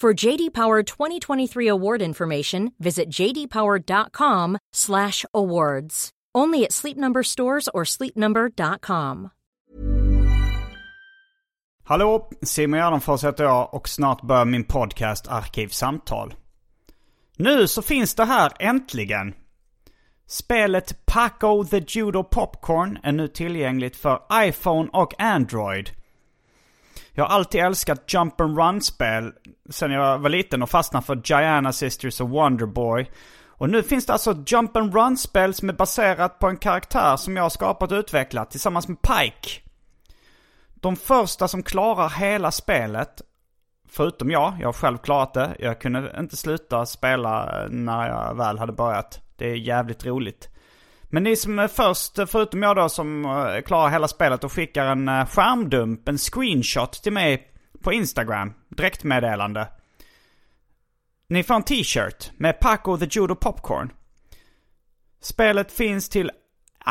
For JD Power 2023 award information, visit jdpower.com/awards. Only at Sleep Number stores or sleepnumber.com. Hallå, Simon Gärdenfors heter jag och snart börjar min podcast Arkivsamtal. Nu så finns det här äntligen. Spelet Paco the Judo Popcorn är nu tillgängligt för iPhone och Android. Jag har alltid älskat jump and run-spel sen jag var liten och fastnade för 'Gianna Sisters och Wonderboy. Och nu finns det alltså ett jump and run-spel som är baserat på en karaktär som jag har skapat och utvecklat tillsammans med Pike. De första som klarar hela spelet, förutom jag, jag har själv klarat det. Jag kunde inte sluta spela när jag väl hade börjat. Det är jävligt roligt. Men ni som är först, förutom jag då, som eh, klarar hela spelet och skickar en eh, skärmdump, en screenshot till mig på Instagram, direktmeddelande. Ni får en t-shirt med Paco the Judo Popcorn. Spelet finns till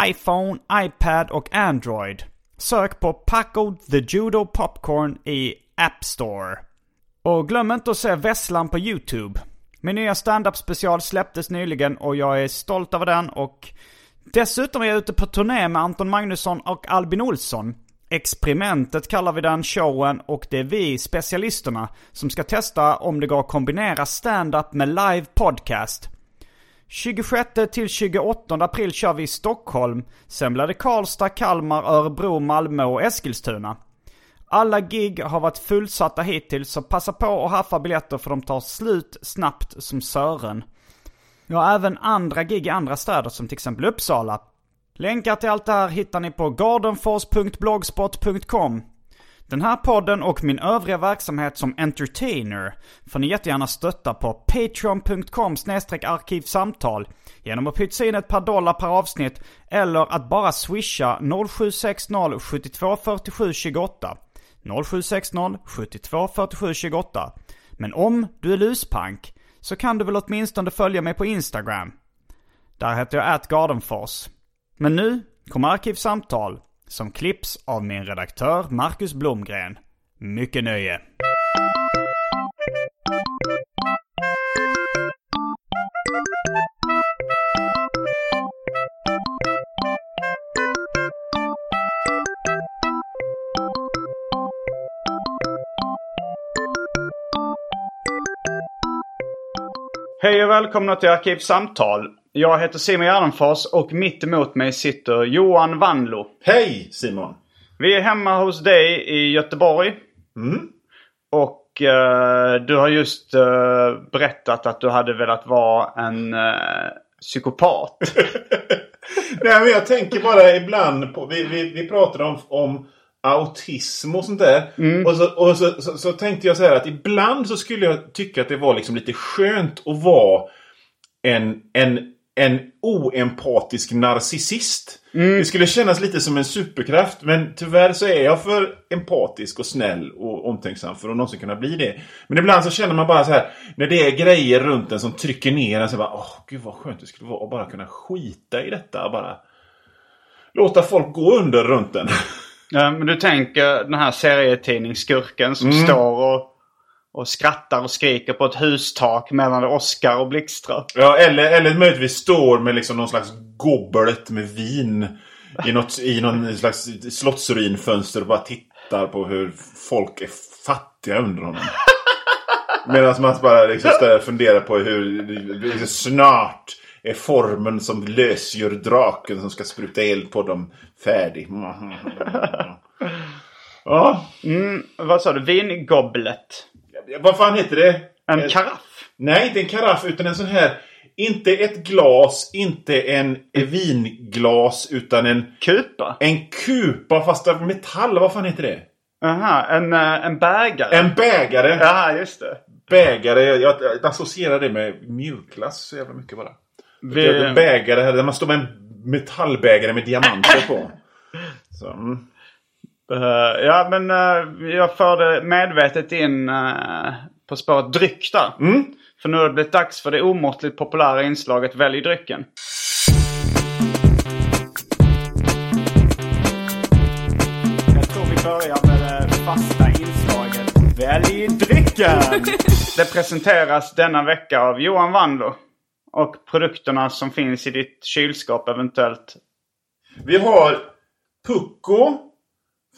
iPhone, iPad och Android. Sök på Paco the Judo Popcorn i App Store. Och glöm inte att se Vesslan på YouTube. Min nya stand-up special släpptes nyligen och jag är stolt över den och dessutom är jag ute på turné med Anton Magnusson och Albin Olsson. Experimentet kallar vi den showen och det är vi, specialisterna, som ska testa om det går att kombinera stand-up med live podcast. 26 till 28 april kör vi i Stockholm. Sen blir det Karlstad, Kalmar, Örebro, Malmö och Eskilstuna. Alla gig har varit fullsatta hittills så passa på att haffa biljetter för de tar slut snabbt som Sören. Jag har även andra gig i andra städer som till exempel Uppsala. Länkar till allt det här hittar ni på gardenfors.blogspot.com. Den här podden och min övriga verksamhet som entertainer får ni jättegärna stötta på patreon.com arkivsamtal genom att pytsa in ett par dollar per avsnitt eller att bara swisha 0760 72 47 28. 0760 72 47 28. Men om du är luspank så kan du väl åtminstone följa mig på Instagram. Där heter jag atgardenfors. Men nu kommer Arkivsamtal som klipps av min redaktör Marcus Blomgren. Mycket nöje. Hej och välkomna till Arkivsamtal. Jag heter Simon Gärdenfors och mitt emot mig sitter Johan Vanlo. Hej Simon! Vi är hemma hos dig i Göteborg. Mm. Och eh, du har just eh, berättat att du hade velat vara en eh, psykopat. Nej men jag tänker bara ibland på, vi, vi, vi pratade om, om autism och sånt där. Och, så, och så, så, så tänkte jag så här att ibland så skulle jag tycka att det var liksom lite skönt att vara en, en, en oempatisk narcissist. Det skulle kännas lite som en superkraft men tyvärr så är jag för empatisk och snäll och omtänksam för att någonsin kunna bli det. Men ibland så känner man bara så här när det är grejer runt en som trycker ner en så bara åh gud vad skönt det skulle vara att bara kunna skita i detta bara. Låta folk gå under runt en. Ja, men du tänker den här serietidningsskurken som Mm. står och, och skrattar och skriker på ett hustak mellan åskar och blixtrar. Ja, eller, eller möjligtvis står med liksom någon slags goblet med vin i, något, i någon slags slottsruinfönster och bara tittar på hur folk är fattiga under honom. Medan man bara liksom funderar på hur snart är formen som lösgör draken som ska spruta eld på dem färdig. Ja. Mm, vad sa du? Vingoblet? Vad fan heter det? En karaff? Nej, inte en karaff utan en sån här. Inte ett glas, inte en vinglas utan en... Kupa? En kupa fast av metall. Vad fan heter det? Aha, en, eh, en bägare? En bägare. Ja, just det. Bägare. Jag, jag associerar det med mjukglass så jävla mycket bara. Vi... Bägare här där man står med en metallbägare med diamanter på. Så, mm. Uh, ja, men uh, jag förde medvetet in uh, på spåret dryck där. Mm. För nu har det blivit dags för det omåttligt populära inslaget Välj drycken. Jag tror vi börjar med det fasta inslaget Välj drycken! det presenteras denna vecka av Johan Wandlo. Och produkterna som finns i ditt kylskåp eventuellt. Vi har Pucko,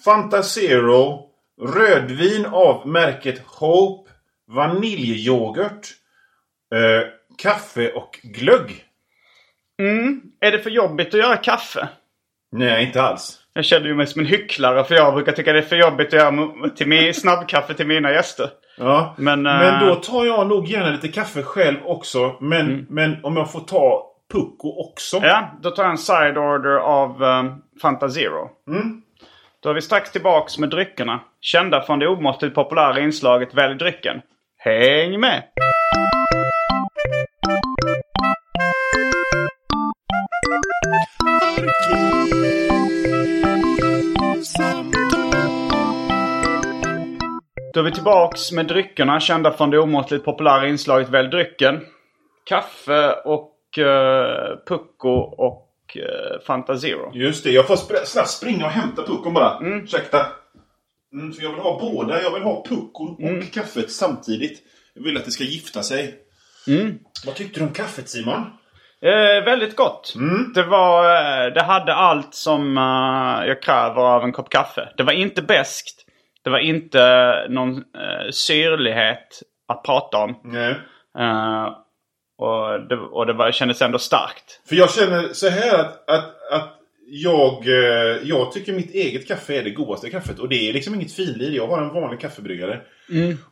Fanta Zero, rödvin av märket Hope, vaniljyoghurt, eh, kaffe och glögg. Mm. Är det för jobbigt att göra kaffe? Nej, inte alls. Jag känner ju mig som en hycklare för jag brukar tycka det är för jobbigt att göra till min, snabbkaffe till mina gäster. Ja, Men, men eh, då tar jag nog gärna lite kaffe själv också. Men, men om jag får ta Pucko också. Ja, då tar jag en side order av um, Fanta Zero. Mm. Då är vi strax tillbaks med dryckerna. Kända från det omåttligt populära inslaget Välj drycken. Häng med! Då är vi tillbaks med dryckerna kända från det omåttligt populära inslaget Välj drycken. Kaffe och uh, Pucko och uh, Fanta Zero. Just det, jag får spr snabbt springa och hämta puckon bara. Mm. Ursäkta. Mm, för jag vill ha båda. Jag vill ha puckon och Mm. kaffet samtidigt. Jag vill att det ska gifta sig. Mm. Vad tyckte du om kaffet Simon? Eh, väldigt gott. Det var... eh, Det hade allt som eh, jag kräver av en kopp kaffe. Det var inte beskt. Det var inte någon uh, syrlighet att prata om. Nej. Eh, och det, och det var, kändes ändå starkt. För jag känner så här att, att, att jag, eh, jag tycker mitt eget kaffe är det godaste kaffet. Och det är liksom inget finlir. Jag har en vanlig kaffebryggare.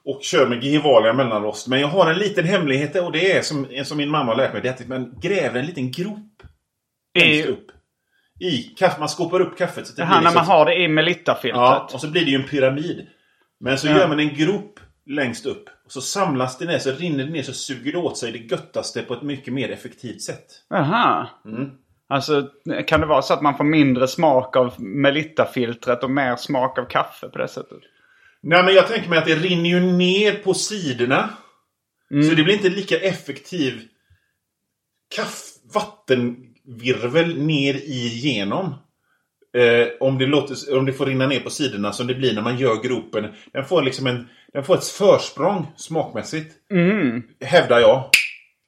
Och kör med Gevalia mellanrost. Men jag har en liten hemlighet och det är som, som min mamma har lärt mig. Det är att man gräver en liten grop längst upp. I kaffe. Man skopar upp kaffet. Så det här blir när man liksom- har det i Melitta-filtret. Ja, och så blir det ju en pyramid. Men så Ja. gör man en grop längst upp. Och så samlas det ner, så rinner det ner, så suger det åt sig det göttaste på ett mycket mer effektivt sätt. Aha. Mm. Alltså, kan det vara så att man får mindre smak av Melitta-filtret och mer smak av kaffe på det sättet? Nej men jag tänker mig att det rinner ju ner på sidorna. Mm. Så det blir inte lika effektiv kaff, vattenvirvel ner igenom. Eh, om, det låter, om det får rinna ner på sidorna som det blir när man gör gropen. Den får liksom en, den får ett försprång smakmässigt. Hävdar jag.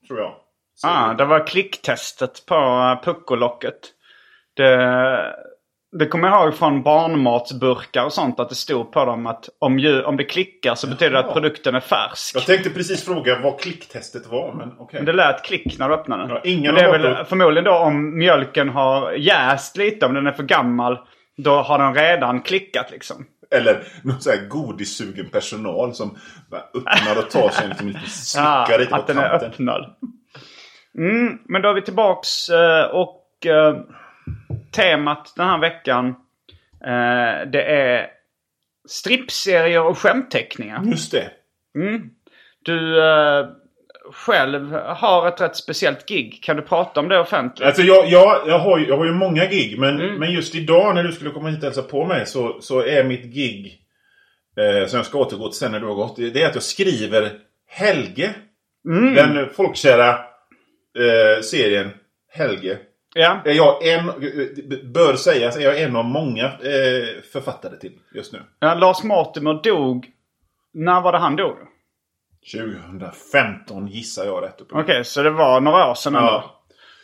Tror jag. Så- Ah, det var klicktestet på puckolocket. Det, det kommer jag ihåg från barnmatsburkar och sånt att det stod på dem att om, ju, om det klickar så betyder det att produkten är färsk. Jag tänkte precis fråga vad klicktestet var, men okej. Det lät klick när du öppnade den. Ja, ingen Men det är väl varit- förmodligen då om mjölken har jäst lite, om den är för gammal. Då har den redan klickat liksom. Eller någon sån här godissugen personal som bara öppnar och tar sig en liten liten Ja, slickar lite på att den är kanten. öppnad. Mm, men då är vi tillbaks eh, och eh, temat den här veckan eh, det är strippserier och skämtteckningar. Just det. Du eh, själv har ett rätt speciellt gig. Kan du prata om det offentligt? Alltså jag, jag, jag, har, ju- jag har ju många gig men, Mm. men just idag när du skulle komma hit och hälsa på mig så, så är mitt gig eh, som jag ska återgå till sen när du har gått. Det är att jag skriver Helge. Mm. Den folkkära eh, serien Helge. Ja. Är jag en, bör sägas, är jag en av många eh, författare till just nu. ja. Lars Mortimer dog... När var det han dog? 2015 gissar jag rätt upp. Okej, så det var några år sedan ändå.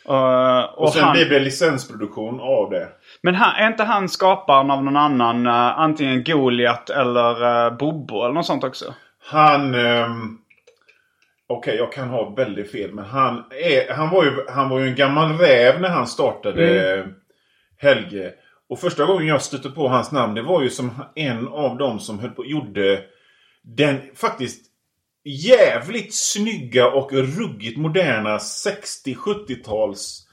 Ja. Eh, och Och sen han... blev det licensproduktion av det. Men han, är inte han skaparen av någon annan, eh, antingen Goliat eller uh, Bobo eller något sånt också? Han... ehm, Okej, jag kan ha väldigt fel. Men han, är, han, var ju, han var ju en gammal räv när han startade Mm. Helge. Och första gången jag stötte på hans namn, det var ju som en av dem som höll på, gjorde den faktiskt jävligt snygga och ruggigt moderna 60-70-tals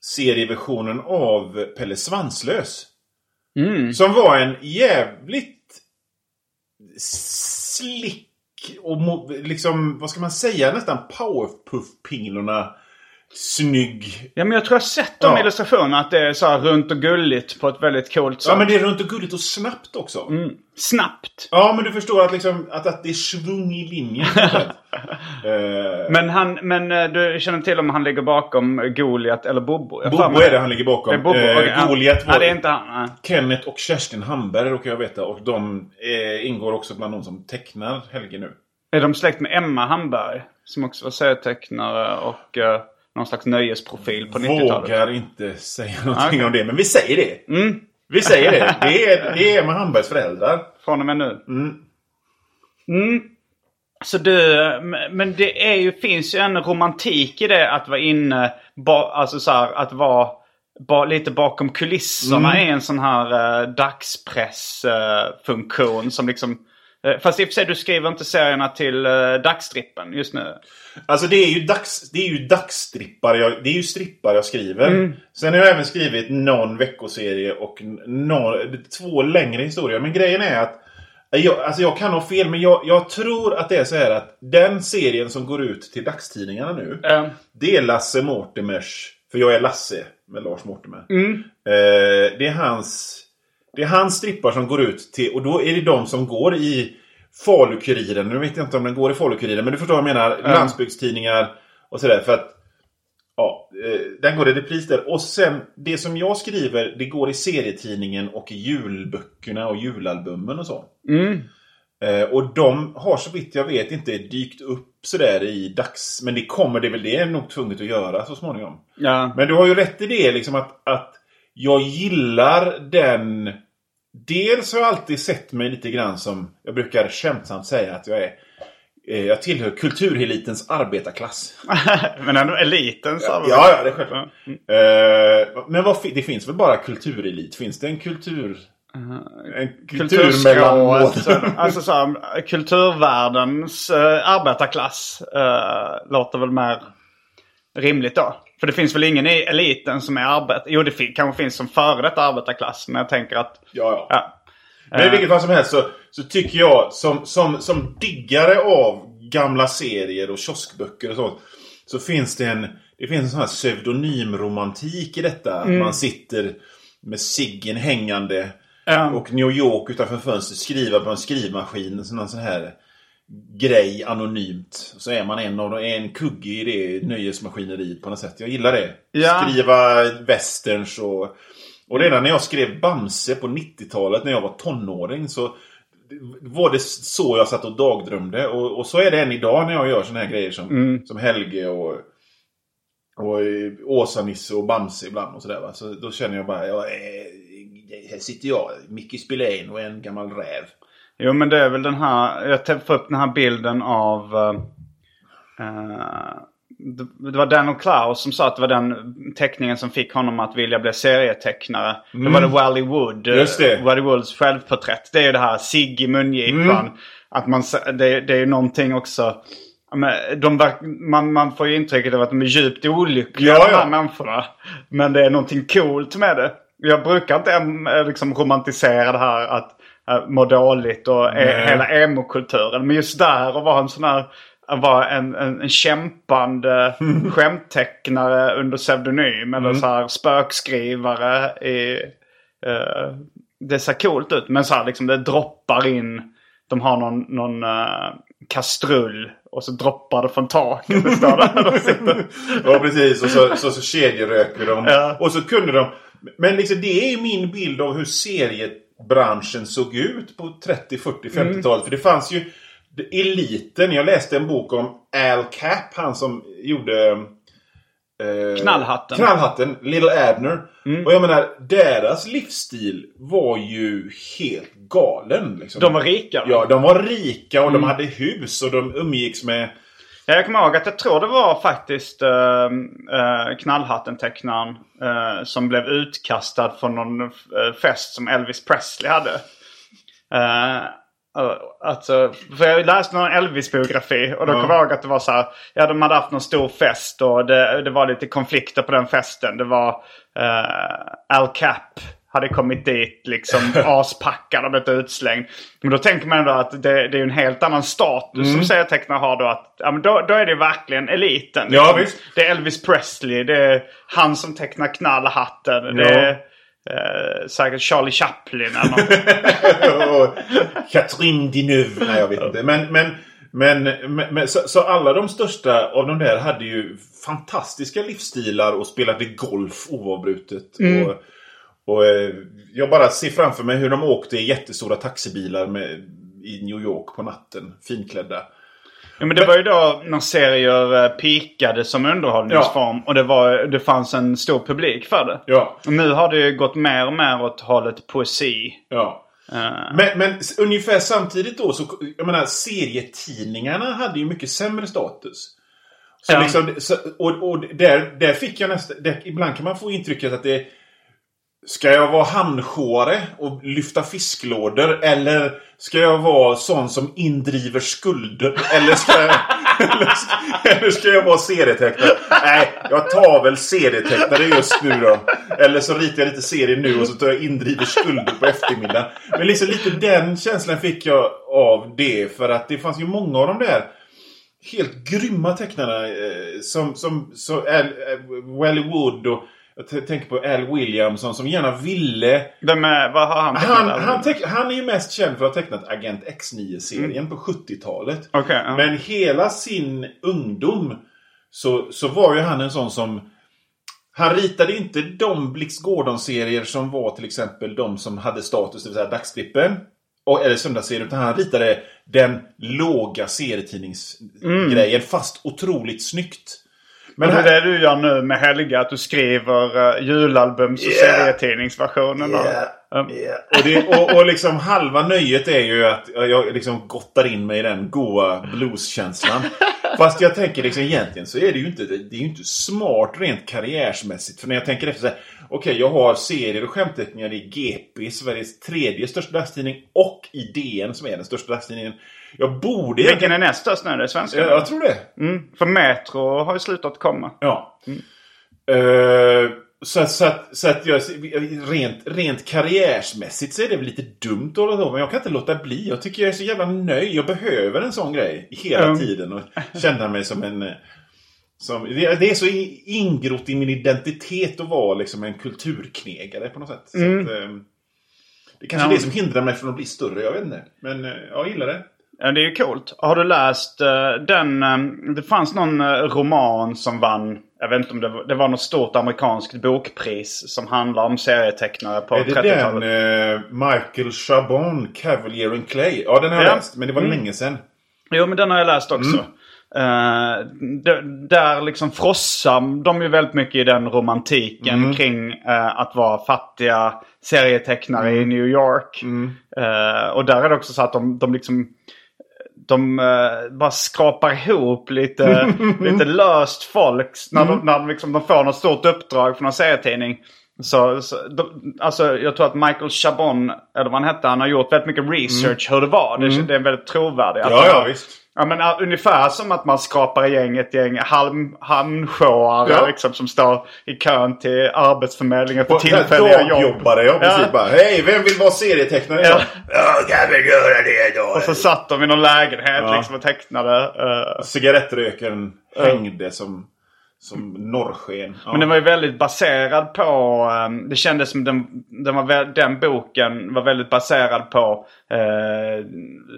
serieversionen av Pelle Svanslös. Mm. Som var en jävligt slick och liksom, vad ska man säga, nästan powerpuff-pinglorna snygg. Ja men jag tror jag har sett de Ja. illustrationerna att det är så här runt och gulligt på ett väldigt coolt sätt. Ja, men det är runt och gulligt och snabbt också. mm. Snabbt. Ja, men du förstår att, liksom, att, att det är svung i linjen. Eh, Men, han, men eh, du känner till om han ligger bakom Goliat eller Bobo? Jag Bobo är det han ligger bakom. Det är Bobo. Ja. Goliat var Nej, det är inte han. nej. Kenneth och Kerstin Hamberg råkar jag veta. Och de eh, ingår också bland de som tecknar Helge nu. Är de släkt med Emma Hamberg? Som också var serietecknare och uh, någon slags nöjesprofil på 90-talet. Vågar inte säga någonting Okej. om det. Men vi säger det. Mm. Vi säger det. Det är, det är Emma Hambergs föräldrar. Från och med nu. Mm. Mm. Så du, men- det är ju, finns ju en romantik i det att vara inne, ba, alltså så här, att vara ba, lite bakom kulisserna Mm. i en sån här uh, dagspressfunktion som liksom... eh, fast i och för sig, du skriver inte serierna till uh, dagstrippen just nu. Alltså det är ju, dags, det är ju dagsstrippar jag, det är ju strippar jag skriver. Mm. Sen har jag även skrivit någon veckoserie och någon, två längre historier. Men grejen är att jag, alltså jag kan ha fel, men jag, jag tror att det är så här att den serien som går ut till dagstidningarna nu. Eh, Det är Lasse Mortimers, för jag är Lasse med Lars Mortimer. Mm. Eh, det är hans Det är hans strippar som går ut till, och då är det de som går i Falukuriren. Nu vet jag inte om den går i Falukuriren, men du förstår vad jag menar. Landsbygdstidningar och sådär. För att Ja, eh, den går i repris där. Och sen, det som jag skriver, det går i serietidningen och i julböckerna och julalbumen och så. Mm. Eh, och de har så vitt jag vet inte dykt upp sådär i dags... Men det kommer det väl, det är nog tvunget att göra så småningom. Ja. Men du har ju rätt i det liksom att, att jag gillar den... Dels har jag alltid sett mig lite grann som, jag brukar skämtsamt säga att jag är eh, jag tillhör kulturelitens arbetarklass. Men ändå eliten så. Ja, ja, det är självklart. Mm. Eh, men vad, det finns väl bara kulturelit? Finns det en kultur... En kultur alltså så här, kulturvärldens arbetarklass äh, låter väl mer rimligt då. För det finns väl ingen i eliten som är arbet... Jo, det fin- kanske finns som före detta arbetarklass. Men jag tänker att... Ja, ja. Men i vilket fall som helst så, så tycker jag som, som, som diggare av gamla serier och kioskböcker och sånt. Så finns det en, det finns en sån här pseudonymromantik i detta. Att man sitter med ciggen hängande Ja. och New York utanför fönstret skriva på en skrivmaskin. Här, sån här grej anonymt. Så är man en av de, en kugge i det nöjesmaskineriet på något sätt. Jag gillar det. Ja. Skriva westerns och... Och redan när jag skrev Bamse på 90-talet när jag var tonåring så var det så jag satt och dagdrömde. Och, och så är det än idag när jag gör såna här grejer som, som Helge och, och Åsa-Nisse och Bamse ibland och sådär. Va? Så då känner jag bara, ja, eh, här sitter jag, Micke Spillén och en gammal räv. Jo, men det är väl den här... Jag tänkte få upp den här bilden av... eh, det var Dan och Klaus som sa att det var den teckningen som fick honom att vilja bli serietecknare. Det var det Wally Wood. eh, Mm. Just det. Wally Woods självporträtt. Det är ju det här Sigg i mungipan. Mm. Att man, s- det, det är ju någonting också... De, man, man får ju intrycket av att de är djupt olyckliga Ja, de ja. här människorna. Men det är någonting coolt med det. Jag brukar inte liksom romantisera det här att uh, må dåligt och eh, Nej. hela emokulturen. Men just där att vara en sån här vara en, en, en kämpande skämttecknare under pseudonym. Eller Mm. så här spökskrivare. I, eh, det ser coolt ut. Men så här liksom det droppar in. De har någon, någon eh, kastrull. Och så droppar det från taket. Det står där. Ja, precis. Och så, så, så kedjeröker de. Ja. Och så kunde de... Men liksom, det är min bild av hur seriebranschen såg ut på 30, 40, 50-talet. För det fanns ju... Eliten. Jag läste en bok om Al Cap. Han som gjorde... eh, Knallhatten. Knallhatten. Little Abner. Och jag menar, deras livsstil var ju helt galen. Liksom. De var rika. Ja, de var rika och de hade hus och de umgicks med jag kommer ihåg att jag tror det var faktiskt uh, uh, Knallhatten-tecknaren uh, som blev utkastad från någon fest som Elvis Presley hade. Alltså, för jag läste någon Elvis-biografi och då Ja. kommer jag ihåg att det var så här. Ja, de hade haft någon stor fest och det, det var lite konflikter på den festen. Det var Al Cap hade kommit dit liksom aspackad och blivit utslängd. Men då tänker man ändå att det, det är en helt annan status som serietecknare har då. Att, ja, men då, då är det verkligen eliten. Ja, liksom. visst. Det är Elvis Presley, det är han som tecknar knallhatten. Det Ja. är eh, säkert Charlie Chaplin eller något. Catherine Deneuve. Nej, jag vet inte. Men, men, men, men, så, så alla de största av de där hade ju fantastiska livsstilar och spelade golf oavbrutet. Och, och eh, jag bara ser framför mig hur de åkte i jättestora taxibilar med, i New York på natten. Finklädda. Ja, men det var ju då när serier eh, pikade som underhållningsform och det, var, det fanns en stor publik för det. Ja. Och nu har det ju gått mer och mer åt hållet poesi. Ja. Eh, Men, men ungefär samtidigt då så, jag menar serietidningarna hade ju mycket sämre status. Så Ja. liksom, så, och och där, där fick jag nästan, ibland kan man få intrycket att det Ska jag vara hamnsjåare och lyfta fisklådor? Eller ska jag vara sån som indriver skulder? Eller ska jag, eller ska, eller ska jag vara serietecknare? Nej, jag tar väl serietecknare just nu då. Eller så ritar jag lite serier nu och så tar jag indriver skulder på eftermiddagen. Men liksom lite den känslan fick jag av det. För att det fanns ju många av de där helt grymma tecknarna. Eh, som, som, som eh, eh Wally Wood och jag tänker på Al Williamson som gärna ville vem är, vad har han tecknat han, han, teck, han är ju mest känd för att ha tecknat Agent X9-serien på 70-talet. Okej, ja. Men hela sin ungdom så, så var ju han en sån som... Han ritade inte de Blix Gordon-serier som var till exempel de som hade status, det vill säga dagsklippen. Och, eller söndagsserier. Utan han ritade den låga serietidningsgrejen fast otroligt snyggt. Men här- är det du gör nu med Helga, att du skriver uh, julalbums och Yeah. serietidningsversionen. Yeah. Um, Och, det, och, och liksom halva nöjet är ju att jag liksom gottar in mig i den goa blueskänslan. Fast jag tänker liksom egentligen så är det ju inte, det är ju inte smart rent karriärsmässigt. För när jag tänker efter så här, okej jag har serier och skämtteckningar i GP, Sveriges tredje största dagstidning, och i DN som är den största dagstidningen. Jag borde Vilken är näst störst nu? Det är svenska? Jag, jag tror det. Mm, för Metro har ju slutat komma. Ja. Eh, så, att- så, att, så att jag, rent, rent karriärsmässigt så är det väl lite dumt att hålla på men jag kan inte låta bli. Jag tycker jag är så jävla nöjd. Jag behöver en sån grej hela Mm. tiden och känna mig som en... eh, Som, det, är så ingrott i min identitet att vara liksom en kulturknegare på något sätt. Så att, eh, det är kanske Ja. är det som hindrar mig från att bli större, jag vet inte. Men eh, jag gillar det. Ja, det är ju coolt. Har du läst eh, den... eh, det fanns någon eh, roman som vann... Jag vet inte om det var... Det var något stort amerikanskt bokpris som handlar om serietecknare på är det 30-talet. den eh, Michael Chabon, Cavalier and Clay? Ja, den har jag Ja. läst, men det var länge sedan. Jo, men den har jag läst också. Eh, d- där liksom frossar de ju väldigt mycket i den romantiken kring eh, att vara fattiga serietecknare i New York. Eh, och där är det också så att de, de liksom de eh, bara skrapar ihop lite, lite löst folk när, de, när de, liksom, de får något stort uppdrag från en serietidning. Så, så de, alltså, jag tror att Michael Chabon, eller vad han hette, han har gjort väldigt mycket research hur det var. Det, det är väldigt trovärdigt. Ja, ja, visst. Ja men uh, ungefär som att man skapar gäng ett gäng halm, hamnsjåare Ja. liksom som står i kön till Arbetsförmedlingen för tillfälliga jobb. Dagjobbare, ja precis. Ja. Bara, Hej, vem vill vara serietecknare Ja. idag? Ja, kan väl göra det då. Och så satt de i någon lägenhet Ja. liksom och tecknade. eh, Cigarettrökaren hängde som, som norrsken. Ja. Men den var ju väldigt baserad på, ehm, det kändes som den, den, var, den boken var väldigt baserad på eh,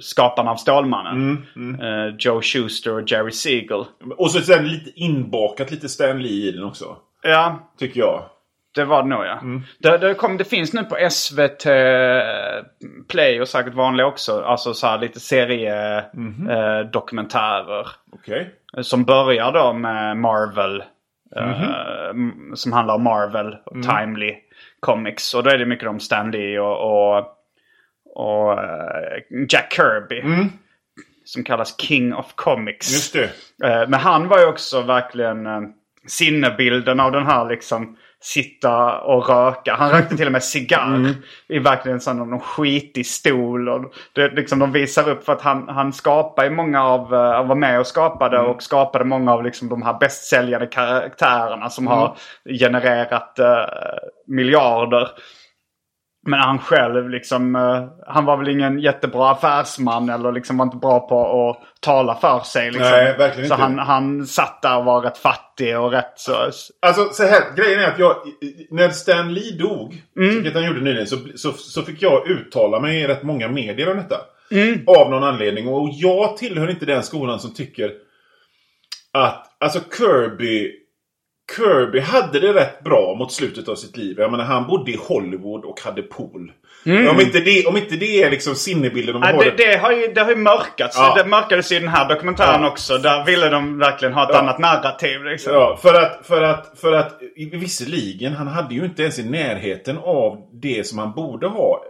skaparna av Stålmannen. Mm, Eh, Joe Schuster och Jerry Siegel. Och så sen lite inbakat lite Stan Lee i den också. Ja, Tycker jag. Det var det nog ja. Det, det, kom, det finns nu på SVT Play och säkert vanliga också. Alltså så här lite seriedokumentärer. Eh, dokumentärer. Okej. Som börjar då med Marvel. eh, m- som handlar om Marvel och Timely Comics. Och då är det mycket om Stan Lee och, och, och eh, Jack Kirby. som kallas King of Comics. Just det. Eh, Men han var ju också verkligen eh, sinnebilden av den här liksom sitta och röka. Han rökte till och med cigarr i verkligen sån någon skitig stol. Och det, liksom, de visar upp för att han, han skapade ju många av, eh, han var med och skapade och skapade många av liksom, de här bästsäljande karaktärerna som har genererat eh, miljarder. Men han själv liksom, eh, han var väl ingen jättebra affärsman eller liksom var inte bra på att tala för sig. Liksom. Nej, verkligen så inte. han, han satt där och var rätt fattig och rätt så... Alltså så här, grejen är att jag, när Stan Lee dog, Mm. vilket han gjorde nyligen, så, så, så fick jag uttala mig i rätt många medier om detta. Mm. Av någon anledning. Och jag tillhör inte den skolan som tycker att, alltså Kirby, Kirby hade det rätt bra mot slutet av sitt liv. Jag menar, han bodde i Hollywood och hade pool. Om, inte det, om inte det är liksom sinnebilden Nej, håller- det, det, har ju, det har ju mörkats. Ja. Det mörkades i den här dokumentären Ja. också. Där ville de verkligen ha ett Ja. annat narrativ. Liksom. Ja, för att, för att, för att visserligen, han hade ju inte ens i närheten av det som han borde ha.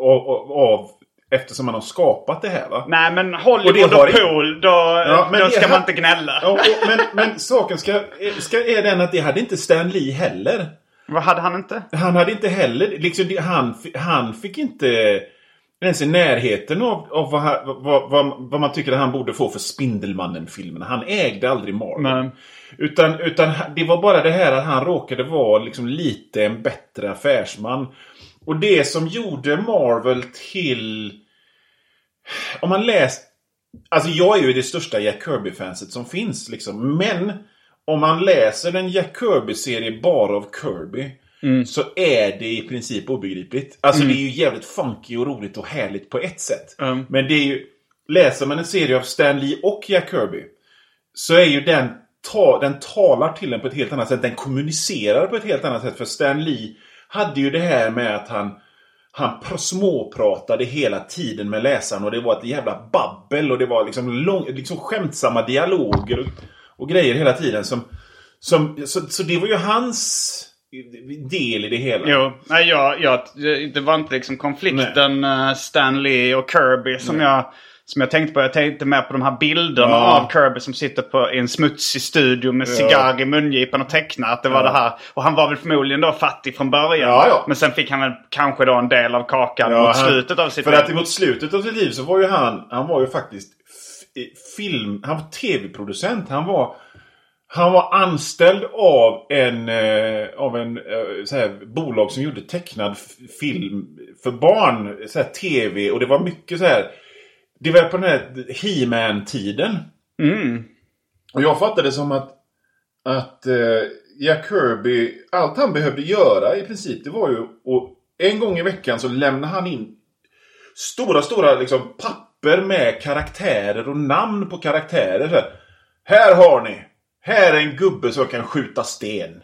av, av eftersom han har skapat det här va. Nej men Och Hollywood och, har- pool, då, Ja, men då ska här- man inte gnälla. Ja, och, men, men saken ska, ska, är den att det hade inte Stan Lee heller. Vad hade han inte? Han hade inte heller, liksom, han, han fick inte ens i närheten av, av vad, vad, vad, vad man tycker att han borde få för Spindelmannen-filmerna. Han ägde aldrig Marvel. Nej. Utan, utan det var bara det här att han råkade vara liksom lite en bättre affärsman. Och det som gjorde Marvel till... Om man läst... Alltså jag är ju det största Jack Kirby-fanset som finns. Liksom. Men om man läser en Jack Kirby-serie bara av Kirby. Så är det i princip obegripligt. Alltså det är ju jävligt funky och roligt och härligt på ett sätt. Mm. Men det är ju... Läser man en serie av Stan Lee och Jack Kirby. Så är ju den... Ta, den talar till en på ett helt annat sätt. Den kommunicerar på ett helt annat sätt. För Stan Lee hade ju det här med att han... Han pr- småpratade hela tiden med läsaren och det var ett jävla babbel och det var liksom, lång, liksom skämtsamma dialoger och, och grejer hela tiden. Som, som, så, så det var ju hans del i det hela. Jo, nej, jag, jag, det var inte liksom konflikten uh, Stan Lee och Kirby som jag, som jag tänkte på. Jag tänkte mer på de här bilderna Ja. av Kirby som sitter på, i en smutsig studio med cigarr i mungipan och tecknar. Att det var Ja. det här. Och han var väl förmodligen då fattig från början. Ja, ja. Men sen fick han väl kanske då en del av kakan Ja, mot slutet av sitt För liv. att mot slutet av sitt liv så var ju han, han var ju faktiskt film, han var tv-producent. Han var, han var anställd av en, eh, av en eh, så här, bolag som gjorde tecknad film för barn. Så här, tv och det var mycket så här. Det var på den här He-Man-tiden. Mm. Och jag fattade det som att, att eh, Jack Kirby, allt han behövde göra i princip, det var ju att en gång i veckan så lämnade han in stora, stora liksom, papper med karaktärer och namn på karaktärer. Så här, här har ni! Här är en gubbe som kan skjuta sten.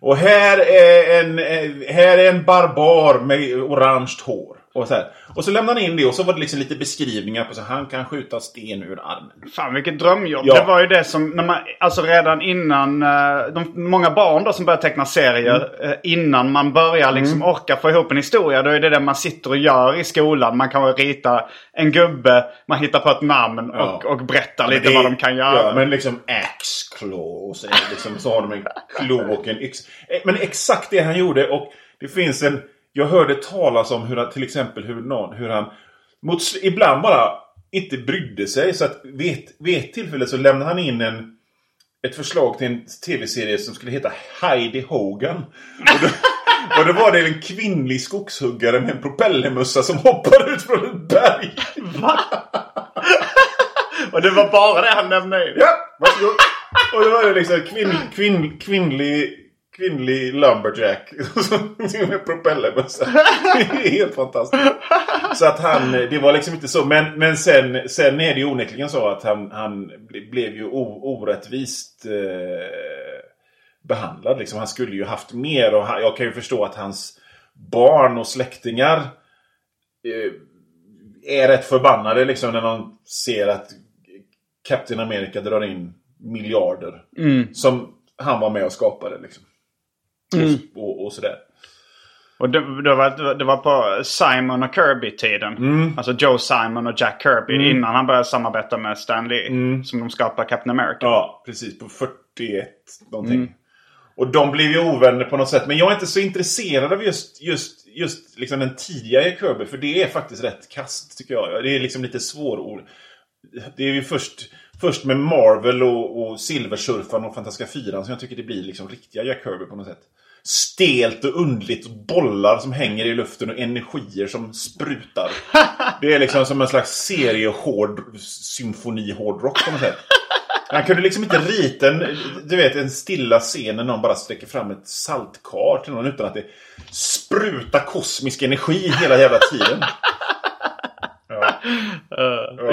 Och här är en, eh, här är en barbar med orange hår. Och så, här. och så lämnade han in det och så var det liksom lite beskrivningar på så han kan skjuta sten ur armen. Fan vilket drömjobb. Ja. Det var ju det som, när man, alltså redan innan, eh, de, många barn då som börjar teckna serier, Mm. eh, innan man börjar liksom orka få ihop en historia, då är det det man sitter och gör i skolan. Man kan rita en gubbe, man hittar på ett namn Ja. och, och berättar lite det- vad de kan göra. Ja, men liksom axe claw och så, liksom, så har de en klo och en yxa. Eh, Men exakt det han gjorde och det finns en... Jag hörde talas om hur han, till exempel hur någon, hur han mot, ibland bara inte brydde sig. Så att vid vid ett tillfälle så lämnade han in en, ett förslag till en tv-serie som skulle heta Heidi Hogan. Och då, och då var det en kvinnlig skogshuggare med en propellermössa som hoppade ut från ett berg. Och det var bara det han nämnde in. Ja, varsågod. Och då var det liksom kvinn, kvinn, kvinnlig, kvinnlig lumberjack. med är helt fantastiskt. Så att han, det var liksom inte så. Men, men sen, sen är det ju onekligen så att han, han ble- blev ju orättvist eh, behandlad. Liksom. Han skulle ju haft mer. Och han, jag kan ju förstå att hans barn och släktingar eh, är rätt förbannade liksom när de ser att Captain America drar in miljarder. Som han var med och skapade. Liksom. Och, och, och sådär. Och det, det, var, det var på Simon och Kirby-tiden. Alltså Joe Simon och Jack Kirby. Innan han började samarbeta med Stan Lee. Som de skapade Captain America. Ja, precis. På 41 någonting. Och de blev ju ovänner på något sätt. Men jag är inte så intresserad av just, just, just liksom den tidigare Kirby. För det är faktiskt rätt kast tycker jag. Det är liksom lite svårord. Det är ju först, först med Marvel och, och Silversurfaren och Fantastiska Fyran som jag tycker det blir liksom riktiga Jack Kirby på något sätt. Stelt och undligt bollar som hänger i luften och energier som sprutar. Det är liksom som en slags seriehård symfoni-hårdrock på något sätt. Han kunde liksom inte rita en, du vet, en stilla scen när någon bara sträcker fram ett saltkar till någon utan att det sprutar kosmisk energi hela jävla tiden.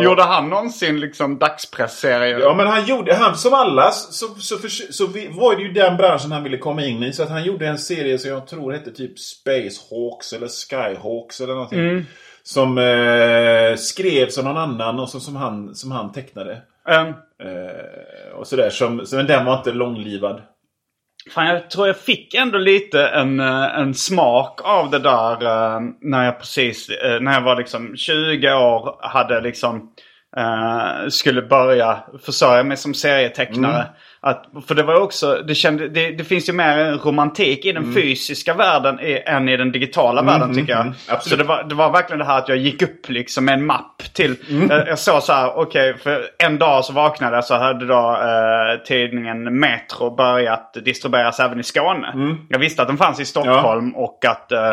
Gjorde han någonsin liksom dagspressserier? Ja men han gjorde, han som alla så, så, så, så vi, var det ju den branschen han ville komma in i. Så att han gjorde en serie som jag tror hette typ Space Hawks eller Skyhawks eller någonting. Som eh, skrevs av någon annan och som, som, han, som han tecknade. Ehm, Eh, och sådär. Som, så, men den var inte långlivad. Fan, jag tror jag fick ändå lite en, eh, en smak av det där eh, när jag precis, eh, när jag var liksom 20 år, hade liksom, skulle börja försörja mig som serietecknare. Mm. Att, för det var också, det, kände, det, det finns ju mer romantik i den fysiska världen i, än i den digitala världen tycker jag. absolut. Så det var, det var verkligen det här att jag gick upp liksom med en mapp till, jag, jag såg så här, okej, för en dag så vaknade jag så hade då eh, tidningen Metro börjat distribueras även i Skåne. Jag visste att den fanns i Stockholm och att eh,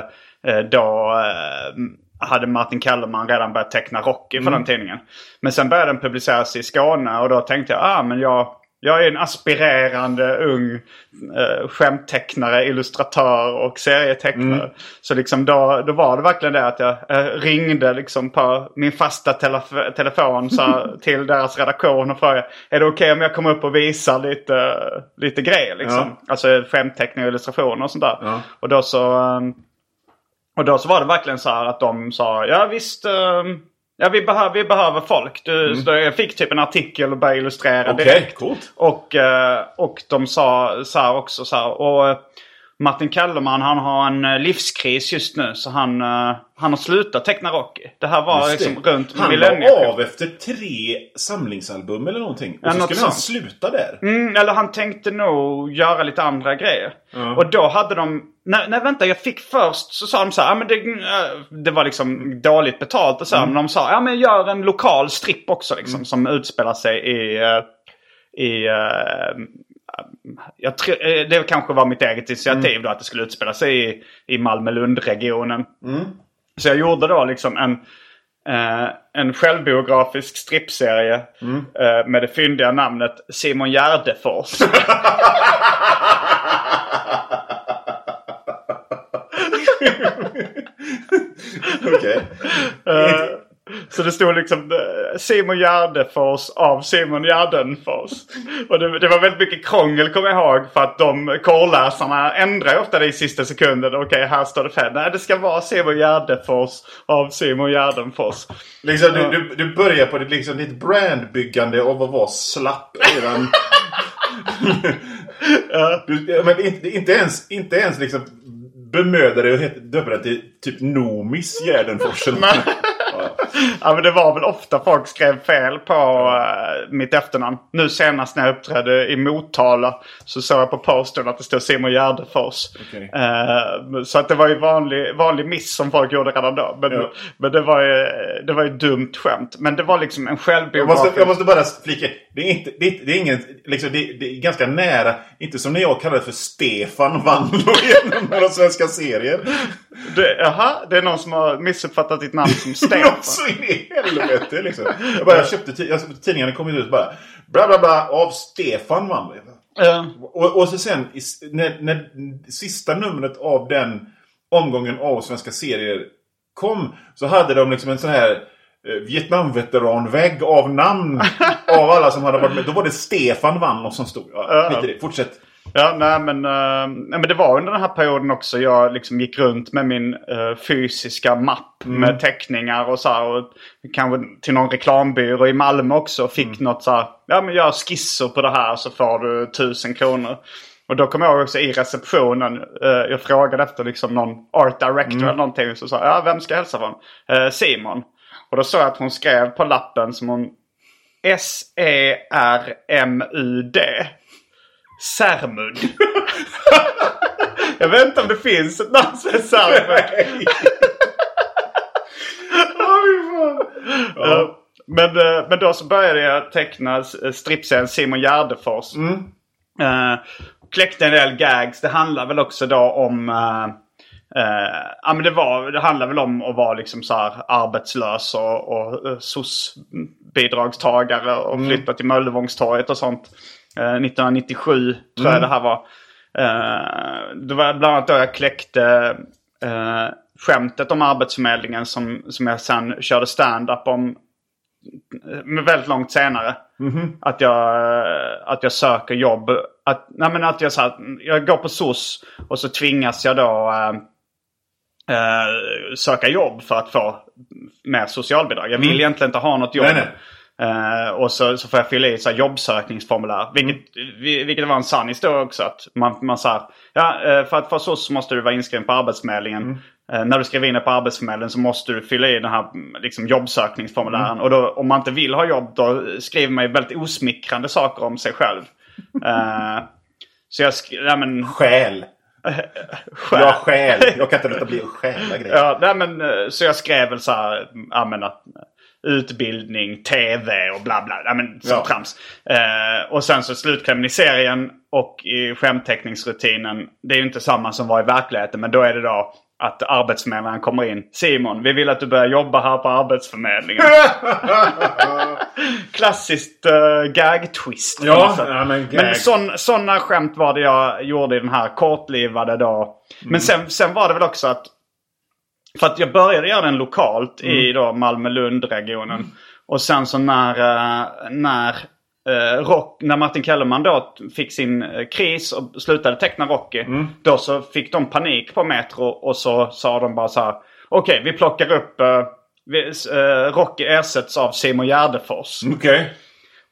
eh, då eh, hade Martin Kellerman redan börjat teckna Rocky för den tidningen. Men sen började den publiceras i Skåne och då tänkte jag, ah men jag, jag är en aspirerande ung eh, skämttecknare, illustratör och serietecknare. Så liksom då, då var det verkligen det att jag eh, ringde liksom på min fasta telef- telefon så, här, till deras redaktion och frågade är det okej om jag kommer upp och visar lite, lite grejer liksom. Alltså skämtteckning och illustrationer och sånt där. Ja. Och då så... eh, och då så var det verkligen så här att de sa ja visst. eh, Ja vi, behöver, vi behöver folk. Du, så jag fick typ en artikel och började illustrera Mm. Okej, direkt. coolt. Och, eh, och de sa så här också så här. Och eh, Martin Kellerman han har en eh, livskris just nu. Så han, eh, han har slutat teckna Rocky. Det här var liksom det. runt Han la av efter tre samlingsalbum eller någonting. Och Ja, så skulle han sluta där. Mm, eller han tänkte nog göra lite andra grejer. Och då hade de... Nej, nej vänta, jag fick först så sa de så här, ja, men det, äh, det var liksom dåligt betalt och så. här, Men de sa, ja men gör en lokal stripp också liksom. Som utspelar sig i... eh, i eh, jag tror, eh, det kanske var mitt eget initiativ då att det skulle utspela sig i, i Malmö-Lund-regionen. Så jag gjorde då liksom en, eh, en självbiografisk strippserie eh, med det fyndiga namnet Simon Gärdefors. Okej. Eh, Så det stod liksom eh, Simon Gärdefors av Simon Gärdenfors. Och det, det var väldigt mycket krångel kommer jag ihåg. För att de korrläsarna ändrar ofta det i sista sekunden. Okej, här står det fel. Nej, det ska vara Simon Gärdefors av Simon Gärdenfors. Liksom, du, du, du börjar på ditt, liksom, ditt brandbyggande av att vara slapp redan. du, men inte, inte ens, inte ens liksom bemöda dig att döpa det till typ Nomis Gärdenfors. Ja men det var väl ofta folk skrev fel på eh, mitt efternamn. Nu senast när jag uppträdde i Motala så såg jag på postern att det stod Simon Gärdefors. Okej. Eh, så att det var ju vanlig, vanlig miss som folk gjorde redan då. Men, Ja. men det, var ju, det var ju dumt skämt. Men det var liksom en Jag självbiografisk... måste, jag måste bara flika. Det är, inte, det är, det är ingen, liksom, det, det är ganska nära. Inte som när jag kallade för Stefan vann genom några svenska serier. Jaha, det är någon som har missuppfattat ditt namn som Stefan. Något så in i helvete liksom. Jag, bara, jag köpte jag, tidningarna kom ut bara. Bla bla bla av Stefan vann. Eh, Och, och så sen i när, när sista numret av den omgången av svenska serier kom. Så hade de liksom en sån här Vietnamveteranvägg av namn. av alla som hade varit med. Då var det Stefan vann och som stod. Ja. Fortsätt. Ja, nej men, eh, nej, men det var under den här perioden också jag liksom gick runt med min eh, fysiska mapp med teckningar och så här. Och kanske till någon reklambyrå i Malmö också och fick något så här. Ja men gör skisser på det här så får du tusen kronor. Och då kommer jag ihåg också i receptionen. Eh, jag frågade efter liksom någon art director eller någonting. Så sa jag, ja vem ska jag hälsa från? Eh, Simon. Och då såg jag att hon skrev på lappen som hon S-E-R-M-U-D. Särmud. jag vet inte om det finns ett namn som är Särmud. Eh, Men, eh, men då så började jag teckna eh, strippserien Simon Gärdefors. Eh, kläckte en del gags. Det handlar väl också då om... eh, eh, ja men det, var, det handlar väl om att vara liksom så här arbetslös och, och uh, SOS-bidragstagare och flytta till Möllevångstorget och sånt. Eh, 1997 tror jag det här var. Eh, det var bland annat då jag kläckte eh, skämtet om Arbetsförmedlingen som, som jag sen körde stand-up om men väldigt långt senare. Att, jag, eh, att jag söker jobb. Att, nej men att jag, så här, jag går på SOS och så tvingas jag då eh, eh, söka jobb för att få mer socialbidrag. Jag vill egentligen inte ha något jobb. Nej, Eh, och så, så får jag fylla i så här, jobbsökningsformulär. Vilket, vi- vilket var en sann historia också. Att man, man sa, ja, eh, för att få så måste du vara inskriven på Arbetsförmedlingen. Eh, när du skriver in dig på Arbetsförmedlingen så måste du fylla i den här mm, liksom, jobbsökningsformulären. Och då, om man inte vill ha jobb då skriver man ju väldigt osmickrande saker om sig själv. Eh, så jag skrev, ja men... Skäl. Själ. Jag stjäl. Jag kan inte låta bli att stjäla grejer. Ja, nej, men, eh, så jag skrev väl så här, men, att, eh, utbildning, tv och bla bla. Ja, men, så Ja. trams. Eh, och sen så slutklämmen i serien och i skämtteckningsrutinen. Det är ju inte samma som var i verkligheten. Men då är det då att arbetsförmedlaren kommer in. Simon, vi vill att du börjar jobba här på Arbetsförmedlingen. Klassiskt uh, gag-twist. Ja, sätt. ja, men gag. men sån, sådana skämt var det jag gjorde i den här kortlivade då. Men sen, sen var det väl också att för att jag började göra den lokalt i då Malmö-Lund-regionen. Och sen så när, eh, när, eh, rock, när Martin Kellerman då fick sin eh, kris och slutade teckna Rocky. Då så fick de panik på Metro och så sa de bara så här. Okej, vi plockar upp eh, vi, eh, Rocky ersätts av Simon Gärdefors. Okej.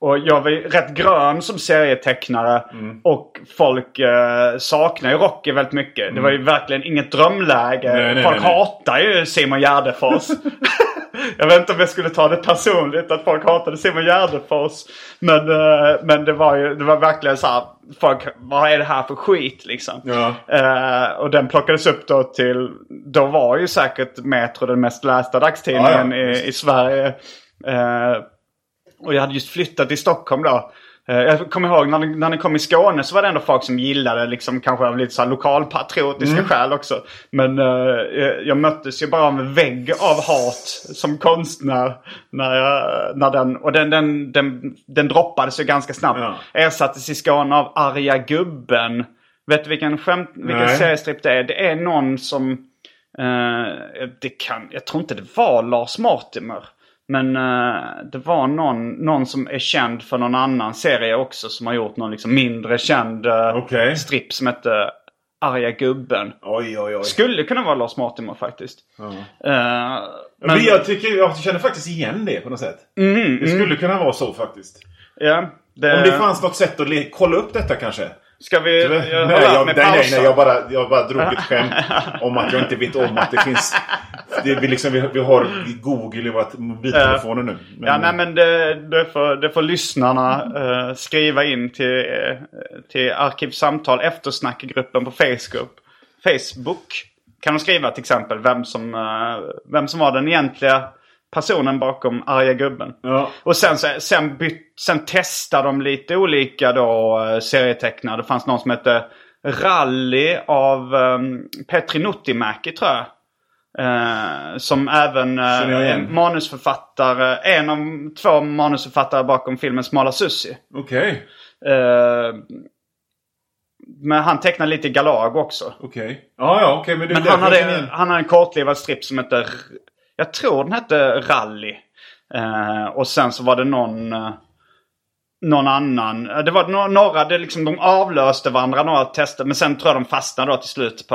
Och jag var rätt grön som serietecknare. Mm. Och folk eh, saknar ju Rocky väldigt mycket. Det var ju verkligen inget drömläge. Mm. Nej, nej, folk nej. hatar ju Simon Gärdefors. jag vet inte om jag skulle ta det personligt att folk hatade Simon Gärdefors. Men, eh, men det var ju det var verkligen så här. Folk, vad är det här för skit liksom? Ja. Eh, och den plockades upp då till, då var ju säkert Metro den mest lästa dagstidningen Ja, ja, i, i Sverige. Eh, och jag hade just flyttat till Stockholm då. Eh, Jag kommer ihåg när ni, när ni kom i Skåne så var det ändå folk som gillade liksom kanske av lite så här lokalpatriotiska skäl också. Men eh, jag- möttes ju bara av en vägg av hat som konstnär. När jag, när den, och den, den, den, den droppades ju ganska snabbt. Ja. Ersattes i Skåne av Arga Gubben. Vet du vilken, skämt, vilken Nej. seriestripp det är? Det är någon som... Eh, det kan, jag tror inte det var Lars Mortimer. Men eh, det var någon, någon som är känd för någon annan serie också. Som har gjort någon liksom mindre känd uh, Okej. stripp som hette Arga Gubben. Oj, oj, oj. Skulle kunna vara Lars Mortimer faktiskt. Eh, Men jag, tycker, jag känner faktiskt igen det på något sätt. det skulle kunna vara så faktiskt. ja, det, Om det fanns något sätt att kolla upp detta kanske? Ska vi... Jag nej, jag, nej, nej, nej, jag bara, jag bara drog ett skämt om att jag inte vet om att det finns... Det, vi, liksom, vi, vi har Google i våra mobiltelefoner nu. Men, Ja, nej men det, det, får, det får lyssnarna eh, skriva in till, uh, till Arkivsamtal eftersnackgruppen på Facebook. Facebook kan de skriva till exempel vem som, eh, vem som var den egentliga personen bakom arga gubben. Ja. Och sen, sen, byt, sen testade de lite olika då, eh, serietecknare. Det fanns någon som hette Rally av um, Petri Nuttimäki tror jag. Eh, som även en manusförfattare, en av två manusförfattare bakom filmen Smala Sussi. Okej. Eh, men han tecknade lite Galag också. Okej. Ja, ja, okej. men Men han hade, igen. han hade en kortlivad stripp som hette... Jag tror den hette Rally. Och sen så var det någon... någon annan. Eh, Det var några, det liksom, de avlöste varandra några tester. Men sen tror jag de fastnade då till slut på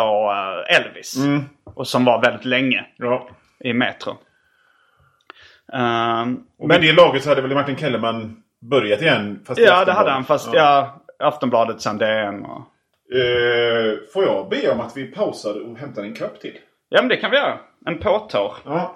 eh, Elvis. Mm. Och som var väldigt länge Ja. i Metro. Ehm, Och med det laget så hade väl Martin Kellerman börjat igen? Fast ja, det hade han. Fast ja. Aftonbladet sen DN och... Eh, får jag be om att vi pausar och hämtar en kopp till? Ja men det kan vi göra. En påtår. Ja.